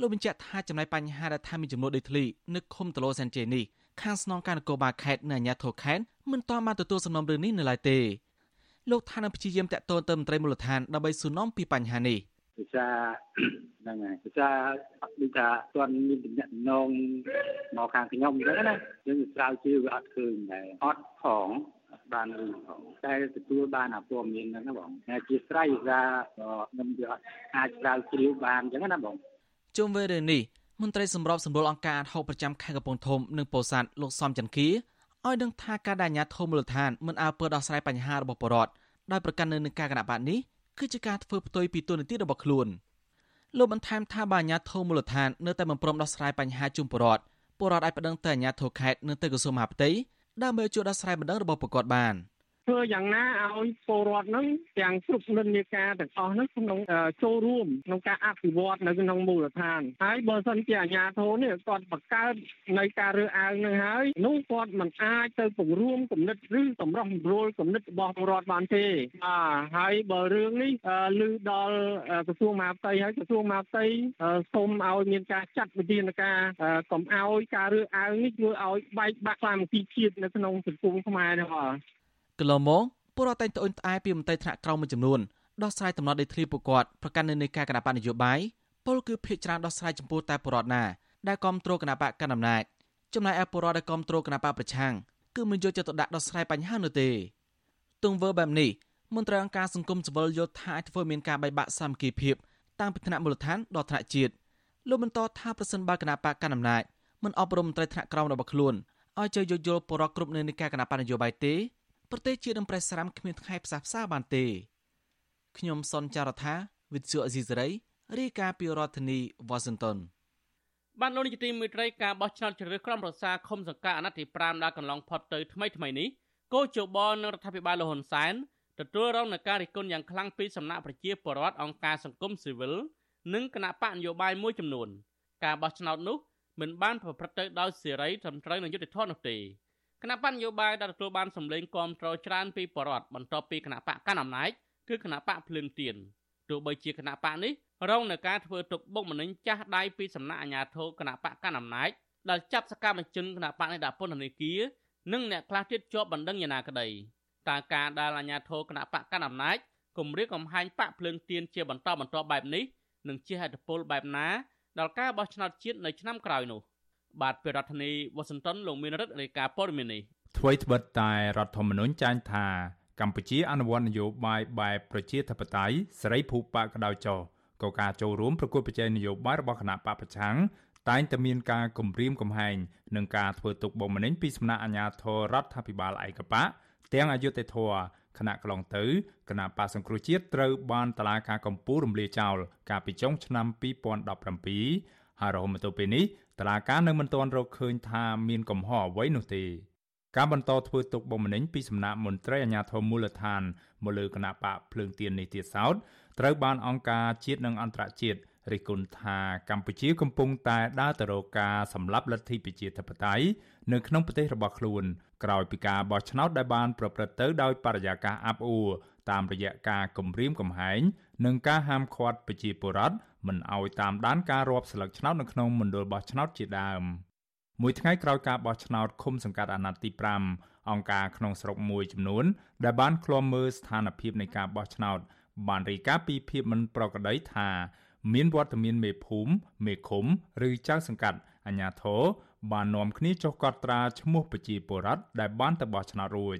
លោកបញ្ជាក់ថាចំណែកបញ្ហាដែលថាមានចំនួនដីធ្លីនៅឃុំតឡូសែនជ័យនេះខាងស្នងការនគរបាលខេត្តនិងអាជ្ញាធរខេត្តមិនទាន់បានទទួលសំណុំរឿងនេះនៅឡើយទេលោកថានឹងព្យាយាមតាក់ទងទៅមន្ត្រីមូលដ្ឋានដើម្បីសួរនាំពីបញ្ហានេះ ភាសាហ្នឹងហើយភាសាដូចថាទាន់មានតំណែងមកខាងខ្ញុំអញ្ចឹងណាយើងស្រាវជ្រាវវាអត់ឃើញដែរអត់ផងបានរឿងផងតែទទួលបានអាព័ត៌មានហ្នឹងណាបងតែជាស្រ័យថាខ្ញុំវាអត់អាចស្រាវជ្រាវបានអញ្ចឹងណាបងជុំវិញរឿងនេះមន្ត្រីសម្របសម្រួលអង្គការហៅប្រចាំខេត្តកំពង់ធំនិងពោធិ៍សាត់លោកសំចន្ទគីឲ្យដឹងថាការដែលអាជ្ញាធរមូលដ្ឋានមិនអើពើដោះស្រាយបញ្ហារបស់ប្រជាពលរដ្ឋដោយប្រកាន់នៅនឹងការគណៈបកនេះ គឺជាការធ្វើផ្ទុយពីទូនាទីរបស់ខ្លួនលោកបន្ថែមថាបើអាជ្ញាធរមូលដ្ឋាននៅតែមិនព្រមដោះស្រាយបញ្ហាជុំបរដ្ឋពលរដ្ឋអាចប្តឹងទៅអាជ្ញាធរខេត្តនិងទៅក្រសួងមហាផ្ទៃដើម្បីជួយដោះស្រាយបណ្ដឹងរបស់ប្រកបបាន។ ធ្វើយ៉ាងណាឲ្យពលរដ្ឋនឹងទាំងគ្រប់និន្នាការទាំងអស់នឹងក្នុងចូលរួមក្នុងការអភិវឌ្ឍនៅក្នុងមូលដ្ឋានហើយបើសិនជាអាជ្ញាធរនេះគាត់បង្កើតនៅការរើសអើងនឹងហើយនោះគាត់មិនអាចទៅពង្រួមគំនិតឬតម្រោះសម្រួលគំនិតរបស់ពលរដ្ឋបានទេបាទហើយបើរឿងនេះឮដល់ក្រសួងមហាផ្ទៃហើយក្រសួងមហាផ្ទៃសូមឲ្យមានការចាត់វិធានការកុំឲ្យការរើសអើងនេះធ្វើឲ្យបែកបាក់សាមគ្គីជាតិនៅក្នុងសង្គមខ្មែរនេះបាទ កន្លងមកពលរដ្ឋតែងត្អូញត្អែពីមន្ត្រីថ្នាក់ក្រោមមួយចំនួនដោះស្រាយតំណត់ដីធ្លីពួកគាត់ប្រកាន់នៅនៃការគណៈបកនយោបាយពលគឺភាកច្រើនដោះស្រាយចំពោះតែពលរដ្ឋណាដែលគ្រប់គ្រងគណៈបកកណ្ដាលអំណាចចំណែកឯពលរដ្ឋដែលគ្រប់គ្រងគណៈបកប្រឆាំងគឺមិនយកចិត្តទុកដាក់ដោះស្រាយបញ្ហានោះទេទង្វើបែបនេះមន្ត្រីអង្គការសង្គមស៊ីវិលយល់ថាអាចធ្វើមានការបែកបាក់សាមគ្គីភាពតាំងពីថ្នាក់មូលដ្ឋានដល់ថ្នាក់ជាតិលោកបន្តថាប្រសិនបើគណៈបកកណ្ដាលអំណាចមិនអប់រំមន្ត្រីថ្នាក់ក្រោមរបស់ខ្លួនឲ្យចេះយោគយល់ពលរដ្ឋគ្រប់នៅនៃការគណៈបកនយោបាយទេ ប្រទេសជាតិនឹងប្រេះស្រាំគ្មានថ្ងៃផ្សះផ្សាបានទេខ្ញុំសនចាររថាវិទ្យុអេស៊ីសរ៉ៃរាយការណ៍ពីរដ្ឋធានីវ៉ាស៊ីនតោនបានលោកនាយកទីមេត្រីការបោះឆ្នោតជ្រើសរើសក្រុមប្រឹក្សាឃុំសង្កាត់អាណត្តិទី5ដែលកន្លងផុតទៅថ្មីថ្មីនេះគោជបនឹងរដ្ឋាភិបាលលហ៊ុនសែនទទួលរងនឹងការរិះគន់យ៉ាងខ្លាំងពីសំណាក់ប្រជាពលរដ្ឋអង្គការសង្គមស៊ីវិលនិងគណៈបកនយោបាយមួយចំនួន ការបោះឆ្នោតនោះមិនបានប្រព្រឹត្តទៅដោយសេរីត្រឹមត្រូវនិងយុត្តិធម៌នោះទេ គណៈបកនយោបាយដែលទទួលបានសម្លេងគាំទ្រច្រើនពីបរដ្ឋបន្ទាប់ពីគណៈបកកណ្ដាលអំណាចគឺគណៈបកភ្លើងទៀនទោះបីជាគណៈបកនេះរងនឹងការធ្វើទុកបុកម្នេញចាស់ដៃពីសំណាក់អាជ្ញាធរគណៈបកកណ្ដាលអំណាចដែលចាប់សកម្មជនគណៈបកនេះដាក់ពន្ធនាគារនិងអ្នកខ្លះទៀតជាប់បណ្ដឹងយ៉ាងណាក្តីតើការដែលអាជ្ញាធរគណៈបកកណ្ដាលអំណាចគម្រាមកំហែងបកភ្លើងទៀនជាបន្តបន្ទាប់បែបនេះនឹងជាហេតុផលបែបណាដល់ការបោះឆ្នោតជាតិនៅឆ្នាំក្រោយនោះ។ បាទពីរដ្ឋធានីវ៉ាស៊ីនតោនលោកមានរិទ្ធរាយការណ៍ព័ត៌មាននេះអ្វីត្បិតតែរដ្ឋធម្មនុញ្ញចែងថាកម្ពុជាអនុវត្តនយោបាយបែបប្រជាធិបតេយ្យសេរីភូប៉ាក្តៅចោក៏ការចូលរួមប្រគល់ប្រជែងនយោបាយរបស់គណៈបពប្រឆាំងតែងតែមានការគំរាមកំហែងនិងការធ្វើទុកបុកម្នេញពីសំណាក់អាជ្ញាធររដ្ឋាភិបាលឯកបកទាំងអយុធធរគណៈកន្លងទៅគណៈបកសង្គ្រោះជាតិត្រូវបានតឡាការកម្ពុជារំលាយចោលកាលពីចុងឆ្នាំ2017ហើយរហូតមកទល់ពេលនេះ តឡាការនៅមិនទាន់រកឃើញថាមានកំហុសអ្វីនោះទេការបន្តធ្វើទុកបុកម្នេញពីសំណាក់មន្ត្រីអាជ្ញាធរមូលដ្ឋានមកលើគណៈបកភ្លើងទៀននេះទៀតសោតត្រូវបានអង្គការជាតិនិងអន្តរជាតិរិះគន់ថាកម្ពុជាកំពុងតែដើរទៅរកការសម្លាប់លទ្ធិប្រជាធិបតេយ្យនៅក្នុងប្រទេសរបស់ខ្លួនក្រោយពីការបោះឆ្នោតដែលបានប្រព្រឹត្តទៅដោយបរិយាកាសអាប់អួរតាមរយៈការគំរាមកំហែងនិងការហាមឃាត់ប្រជាពលរដ្ឋ មិនឲ្យតាមដានការរាប់ស្លឹកឆ្នោតនៅក្នុងមណ្ឌលបោះឆ្នោតជាដើមមួយថ្ងៃក្រោយការបោះឆ្នោតឃុំសង្កាត់អាណត្តិទី5អង្គការក្នុងស្រុកមួយចំនួន ដែលបានឃ្លាំមើលស្ថានភាពនៃការបោះឆ្នោត បានរាយការណ៍ពីភាពមិនប្រក្រតីថាមានវត្តមានមេភូមិមេឃុំឬចៅសង្កាត់អាជ្ញាធរបាននាំគ្នាចុះកត់ត្រាឈ្មោះប្រជាពលរដ្ឋដែលបានទៅបោះឆ្នោតរួច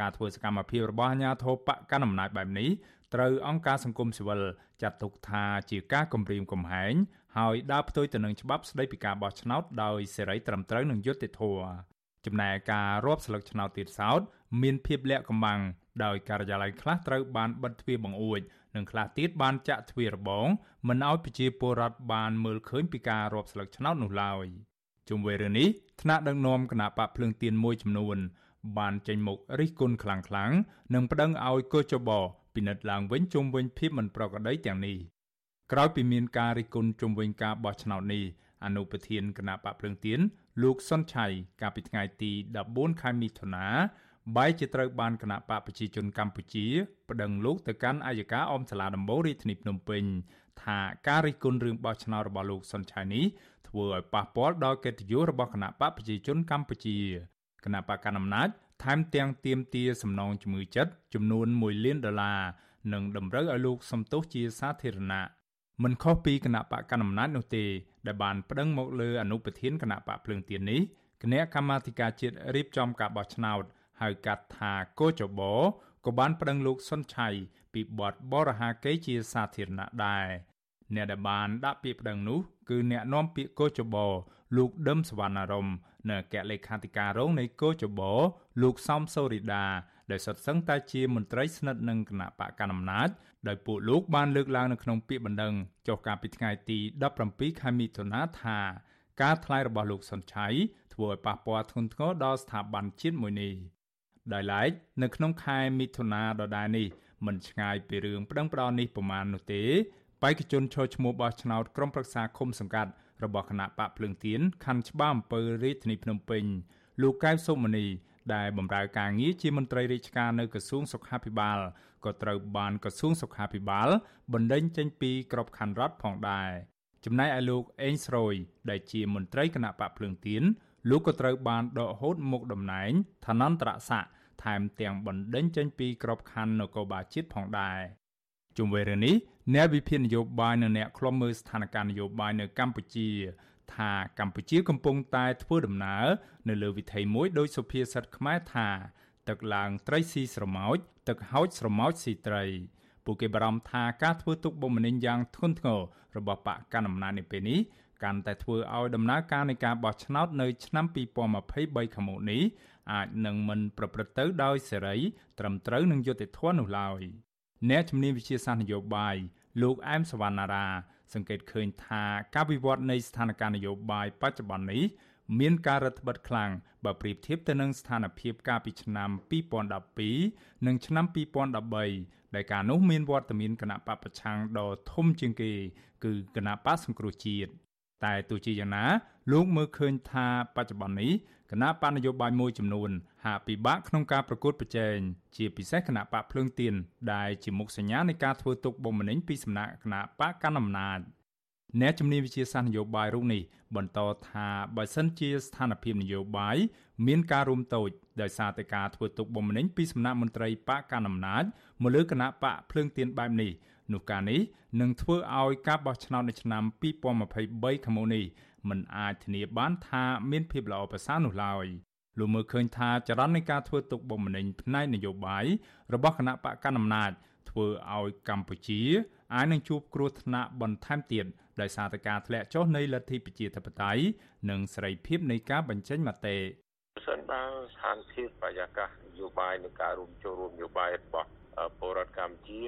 ការធ្វើសកម្មភាពរបស់អាជ្ញាធរបកកណ្ដាលអំណាចបែបនេះ ត្រូវអង្គការសង្គមស៊ីវិលចាត់ទុកថាជាការគំរាមកំហែងហើយដើរផ្ទុយទៅនឹងច្បាប់ស្តីពីការបោះឆ្នោតដោយសេរីត្រឹមត្រូវនិងយុត្តិធម៌ចំណែកការរាប់ស្លឹកឆ្នោតទៀតសោតមានភាពលាក់កំបាំងដោយការិយាល័យខ្លះត្រូវបានបិទទ្វារបង្អួចនិងខ្លះទៀតបានចាក់ទ្វាររបងមិនឲ្យប្រជាពលរដ្ឋបានមើលឃើញពីការរាប់ស្លឹកឆ្នោតនោះឡើយជុំវិញរឿងនេះថ្នាក់ដឹកនាំគណៈបកភ្លើងទៀនមួយចំនួនបានចេញមុខរិះគន់ខ្លាំងៗនិងប្តឹងឲ្យកោចប ពិនិត្យឡើងវិញជុំវិញភាពមិនប្រក្រតីទាំងនេះក្រោយពីមានការរិះគន់ជុំវិញការបោះឆ្នោតនេះអនុប្រធានគណៈបកភ្លើងទៀនលោកសុនឆៃកាលពីថ្ងៃទី14ខែមិថុនាបែរជាត្រូវបានគណៈបកប្រជាជនកម្ពុជាប្តឹងលោកទៅកាន់អัยការអមសាលាដំបូងរាជធានីភ្នំពេញថាការរិះគន់រឿងបោះឆ្នោតរបស់លោកសុនឆៃនេះធ្វើឲ្យប៉ះពាល់ដល់កិត្តិយសរបស់គណៈបកប្រជាជនកម្ពុជាគណៈបកកណ្ដាលអំណាច ថែមទាំងទាមទារសំណងជំងឺចិត្តចំនួន1លានដុល្លារនិងតម្រូវឲ្យលោកសំទោសជាសាធារណៈមិនខុសពីគណៈបកកណ្ដាលអំណាចនោះទេដែលបានប្តឹងមកលើអនុប្រធានគណៈបកភ្លើងទៀននេះគណៈកម្មាធិការជាតិរៀបចំការបោះឆ្នោតហៅកាត់ថាកោចបក៏បានប្តឹងលោកសុនឆៃពីបទបរហាកេជាសាធារណៈដែរ អ្នកដែលបានដាក់ពាក្យប្តឹងនោះគឺអ្នកនាំពាក្យកោចបលោកដឹមសវណ្ណារមនៅអគ្គលេខាធិការរងនៃកោចបលោកសំសូរីដាដែលសុទ្ធសឹងតែជាមន្ត្រីស្និទ្ធនឹងគណៈបកកណ្ដាលអំណាចដោយពួកលោកបានលើកឡើងនៅក្នុងពាក្យបណ្ដឹងចុះកាលពីថ្ងៃទី17ខែមិថុនាថាការថ្លែងរបស់លោកសុនឆៃធ្វើឲ្យប៉ះពាល់ធ្ងន់ធ្ងរដល់ស្ថាប័នជាតិមួយនេះដោយឡែកនៅក្នុងខែមិថុនាដដែលនេះមិនឆ្ងាយពីរឿងប្តឹងផ្តល់នេះប្រមាណនោះទេ បេក្ខជនឈរឈ្មោះបោះឆ្នោតក្រុមប្រឹក្សាឃុំសង្កាត់របស់គណៈបកភ្លើងទៀនខណ្ឌច្បារអំពើរាជធានីភ្នំពេញលោកកៅសុមនីដែលបម្រើការងារជាមន្ត្រីរាជការនៅក្រសួងសុខាភិបាលក៏ត្រូវបានក្រសួងសុខាភិបាលបណ្ដេញចេញពីក្របខ័ណ្ឌរដ្ឋផងដែរចំណែកឯលោកអេងស្រួយដែលជាមន្ត្រីគណៈបកភ្លើងទៀនលោកក៏ត្រូវបានដកហូតមុខតំណែងឋានន្តរស័ក្តិថែមទាំងបណ្ដេញចេញពីក្របខ័ណ្ឌនគរបាលជាតិផងដែរជុំវិញរឿងនេះ អ្នកវិភាគនយោបាយនិងអ្នកខ្លំមើលស្ថានភាពនយោបាយនៅកម្ពុជាថាកម្ពុជាកំពុងតែធ្វើដំណើរនៅលើវិថីមួយដោយសុភាសិតខ្មែរថាទឹកឡើងត្រីស៊ីស្រមោចទឹកហោចស្រមោចស៊ីត្រីពួកគេបារម្ភថាការធ្វើទុកបុកម្នេញយ៉ាងធ្ងន់ធ្ងររបស់បកកណ្ដាលអំណាចនៅពេលនេះកាន់តែធ្វើឲ្យដំណើរការនៃការបោះឆ្នោតនៅឆ្នាំ2023ខាងមុខនេះអាចនឹងមិនប្រព្រឹត្តទៅដោយសេរីត្រឹមត្រូវនឹងយុត្តិធម៌នោះឡើយ អ្នកជំនាញវិជាសាស្ត្រនយោបាយលោកអែមសវណ្ណារា សង្កេតឃើញថាការវិវត្តនៃស្ថានភាពនយោបាយបច្ចុប្បន្ននេះមានការរឹតបន្តឹងខ្លាំងបើប្រៀបធៀបទៅនឹងស្ថានភាពកាលពីឆ្នាំ2012និងឆ្នាំ2013ដែលកាលនោះមានវត្តមានគណៈបពប្រឆាំងដ៏ធំជាងគេ គឺគណៈបកសង្គ្រោះជាតិតែទោះជាយ៉ាងណា លោកមើលឃើញថាបច្ចុប្បន្ននេះ គណៈបកនយោបាយមួយចំនួនហាក់ពិបាកក្នុងការប្រកួតប្រជែងជាពិសេសគណៈបកភ្លើងទៀនដែលជាមុខសញ្ញានៃការធ្វើទុកបុកម្នេញពីសំណាក់គណៈបកកណ្ដាលអំណាចអ្នកជំនាញវិជាសាស្ត្រនយោបាយរូបនេះបន្តថាបើសិនជាស្ថានភាពនយោបាយមានការរួមតូចដោយសារតែការធ្វើទុកបុកម្នេញពីសំណាក់មន្ត្រីបកកណ្ដាលអំណាចមកលើគណៈបកភ្លើងទៀនបែបនេះនោះការនេះនឹងធ្វើឲ្យការបោះឆ្នោតនៅឆ្នាំ2023ខាងមុខនេះ មិនអាចធានាបានថាមានភាពល្អប្រសើរនោះឡើយលោកមើលឃើញថាចរន្តនៃការធ្វើទុកបុកម្នេញផ្នែកនយោបាយរបស់គណៈបកកណ្ដាលអំណាចធ្វើឲ្យកម្ពុជាអាចនឹងជួបគ្រោះថ្នាក់បន្ថែមទៀតដោយសារតែការធ្លាក់ចុះនៃលទ្ធិប្រជាធិបតេយ្យនិងសេរីភាពនៃការបញ្ចេញមតិប្រសិនបើស្ថានភាពបរិយាកាសនយោបាយនិងការរួមចូលរួមនយោបាយរបស់ពលរដ្ឋកម្ពុជា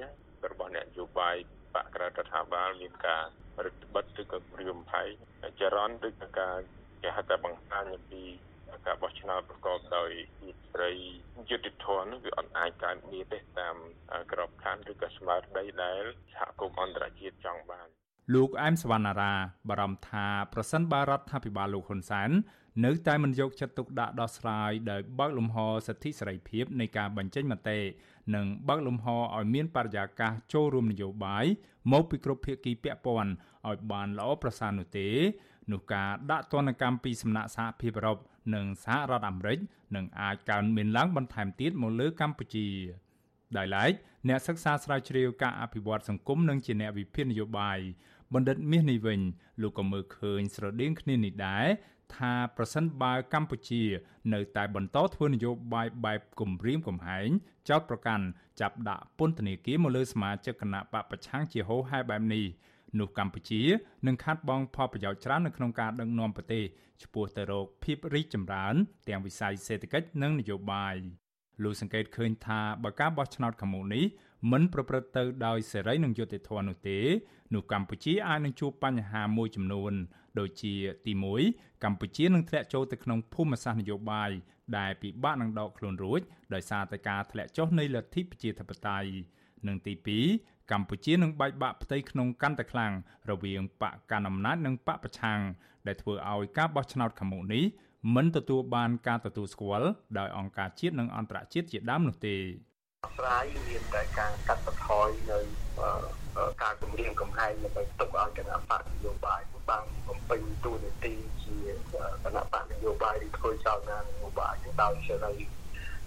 របស់អ្នកនយោបាយបកក្រៅរដ្ឋាភិបាលមានការ រឹតបន្តឹងឬក៏រៀមផៃចរន្តឬក៏ការគេហៅថាបង្ហាញអំពីការបោះឆ្នោតប្រកបដោយស្រីយុទ្ធធនវាអត់អាចកើតមានទេតាមក្របខ័ណ្ឌឬក៏ស្មារតីដែលសហគមន៍អន្តរជាតិចង់បានលោកអែមសវណ្ណារាបារម្ភថាប្រសិនបើរដ្ឋាភិបាលលោកហ៊ុនសែននៅតែមិនយកចិត្តទុកដាក់ដោះស្រាយដោយបើកលំហសិទ្ធិសេរីភាពនៃការបញ្ចេញមតិនិងបើកលំហឲ្យមានបរិយាកាសចូលរួមនយោបាយ មកពីគ្រប់ភាគីពាក់ព័ន្ធឲ្យបានល្អប្រសើរនោះទេនោះការដាក់ទណ្ឌកម្មពីសំណាក់សហភាពអឺរ៉ុបនិងសហរដ្ឋអាមេរិកនឹងអាចកើនមានឡើងបន្ថែមទៀតមកលើកម្ពុជាដោយឡែកអ្នកសិក្សាស្រាវជ្រាវការអភិវឌ្ឍសង្គមនិងជាអ្នកវិភាគនយោបាយបណ្ឌិតមាសនេះវិញលោកក៏មើលឃើញស្រដៀងគ្នានេះដែរ ថាប្រសិនបើកម្ពុជា នៅតែបន្តធ្វើនយោបាយបែបគំរាមកំហែងចោតប្រកាន់ចាប់ដាក់ពន្ធនាគារមកលើសមាជិកគណៈបកប្រឆាំងជាហូរហែបែបនេះនោះកម្ពុជានឹងខាត់បងផលប្រយោជន៍ច្រើននៅក្នុងការដឹកនាំប្រទេសឆ្ពោះទៅរកភាពរីកចម្រើន ទាំងវិស័យសេដ្ឋកិច្ចនិងនយោបាយលោកសង្កេតឃើញថាបើការបោះឆ្នោតខាងមុខនេះ មិនប្រព្រឹត្តទៅដោយសេរីនិងយុត្តិធម៌នោះទេនោះកម្ពុជាអាចនឹងជួបបញ្ហាមួយចំនួន ដូចជាទី1កម្ពុជានឹងធ្លាក់ចូលទៅក្នុងភូមិសាស្ត្រនយោបាយដែលពិបាកនឹងដកខ្លួនរួចដោយសារតែការធ្លាក់ចុះនៃលទ្ធិប្រជាធិបតេយ្យនិងទី2កម្ពុជានឹងបែកបាក់ផ្ទៃក្នុងកាន់តែខ្លាំងរវាងបកកណ្ដាលអំណាចនិងបកប្រឆាំងដែលធ្វើឲ្យការបោះឆ្នោតខាងមុខនេះមិនទទួលបានការទទួលស្គាល់ដោយអង្គការជាតិនិងអន្តរជាតិជាដើមនោះទេ ស្រាយមានតែការកាត់បន្ថយនៅការគម្រាមកំហែងដើម្បីទុកឲ្យគណៈបកនយោបាយបានបំពេញតួនាទីជាគណៈបកនយោបាយឬធ្វើចលនានយោបាយដោយសេរី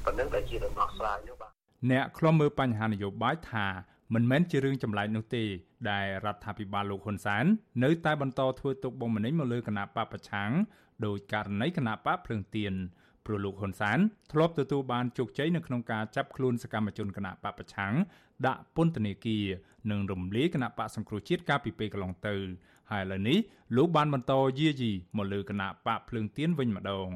ប៉ុណ្ណឹងតែជាដំណោះស្រាយនោះបាទអ្នកខ្លំមើលបញ្ហានយោបាយថាមិនមែនជារឿងចម្លែកនោះទេ ដែលរដ្ឋាភិបាលលោកហ៊ុនសែននៅតែបន្តធ្វើទុកបុកម្នេញមកលើគណៈបកប្រឆាំងដោយករណីគណៈបកភ្លើងទៀន ព្រោះលោកហ៊ុនសែនធ្លាប់ទទួលបានជោគជ័យនៅក្នុងការចាប់ខ្លួនសកម្មជនគណៈបកប្រឆាំងដាក់ពន្ធនាគារនិងរំលាយគណៈបកសង្គ្រោះជាតិកាលពីពេលកន្លងទៅ ហើយឥឡូវនេះលោកបានបន្តយាយីមកលើគណៈបកភ្លើងទៀនវិញម្ដង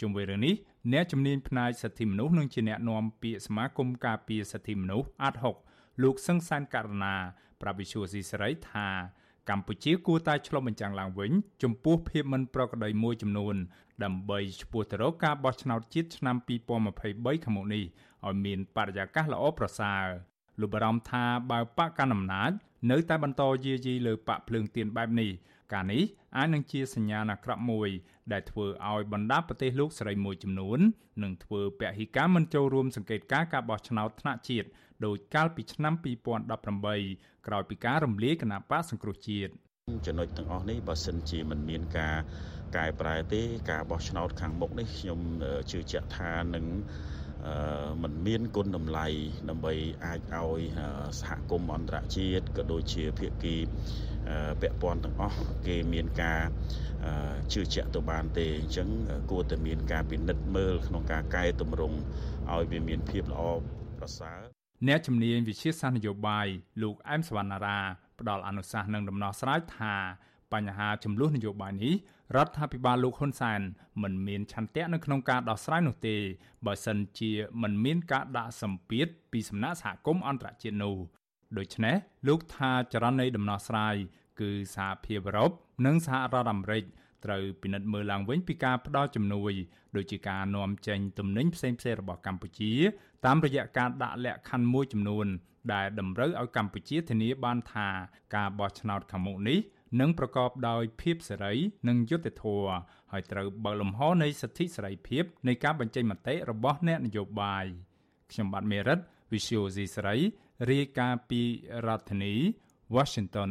ជុំវិញរឿងនេះអ្នកជំនាញផ្នែកសិទ្ធិមនុស្សនិងជាអ្នកនាំពាក្យសមាគមការពារសិទ្ធិមនុស្សអាត់6លោកសឹងសានករណា ប្រាប់វិសុយស៊ីសេរីថា កម្ពុជាគួរតែឆ្លុះបញ្ចាំងឡើងវិញចំពោះភាពមិនប្រក្រតីមួយចំនួន ដើម្បីឈ្មោះទៅរកការបោះឆ្នោតជាតិឆ្នាំ2023ខាងមុខនេះឲ្យមានបរិយាកាសល្អប្រសើរលោកបារម្ភថាបើបកកណ្ដាលអំណាចនៅតែបន្តយាយីលើបកភ្លើងទៀនបែបនេះការនេះអាចនឹងជាសញ្ញាណអាក្រក់មួយ ដែលធ្វើឲ្យបណ្ដាប្រទេសលោកសេរីមួយចំនួននឹងធ្វើពហិការមិនចូលរួមសង្កេតការការបោះឆ្នោតថ្នាក់ជាតិ ដោយកាលពីឆ្នាំ2018ក្រោយពីការរំលាយគណៈបកសង្គ្រោះជាតិចំណុចទាំងអស់នេះបើសិនជាមិនមានការកែប្រែទេការបោះឆ្នោតខាងមុខនេះខ្ញុំជឿជាក់ថានឹងมันមានគុណតម្លៃដើម្បីអាចឲ្យសហគមន៍អន្តរជាតិក៏ដូចជាភាគីពាក់ព័ន្ធទាំងអស់គេមានការជឿជាក់ទៅបានទេអញ្ចឹងគួរតែមានការពិនិត្យមើលក្នុងការកែតម្រង់ឲ្យវាមានភាពល្អប្រសើរ អ្នកជំនាញវិជាសាស្ត្រនយោបាយលោកអែមសវណ្ណារាផ្ដល់អនុសាសន៍និងដំណោះស្រាយថាបញ្ហាចំនួននយោបាយនេះរដ្ឋាភិបាលលោកហ៊ុនសែនមិនមានឆន្ទៈនៅក្នុងការដោះស្រាយនោះទេបើសិនជាមិនមានការដាក់សម្ពាធពីសំណាក់សហគមន៍អន្តរជាតិនោះដូច្នេះលោកថាចរន្តនៃដំណោះស្រាយគឺសហភាពអឺរ៉ុបនិងសហរដ្ឋអាមេរិក ត្រូវពិនិត្យមើលឡើងវិញពីការផ្ដល់ជំនួយដូចជាការនាំចេញទំនិញផ្សេងៗរបស់កម្ពុជា តាមរយៈការដាក់លក្ខខណ្ឌមួយចំនួន ដែលតម្រូវឲ្យកម្ពុជាធានាបានថាការបោះឆ្នោតខាងមុខនេះនឹងប្រកបដោយភាពសេរីនិងយុត្តិធម៌ហើយត្រូវបើកលំហនៃសិទ្ធិសេរីភាពនៃការបញ្ចេញមតិរបស់អ្នកនយោបាយខ្ញុំបាទមេរិត Visual C សេរីរាយការណ៍ពីរដ្ឋធានី Washington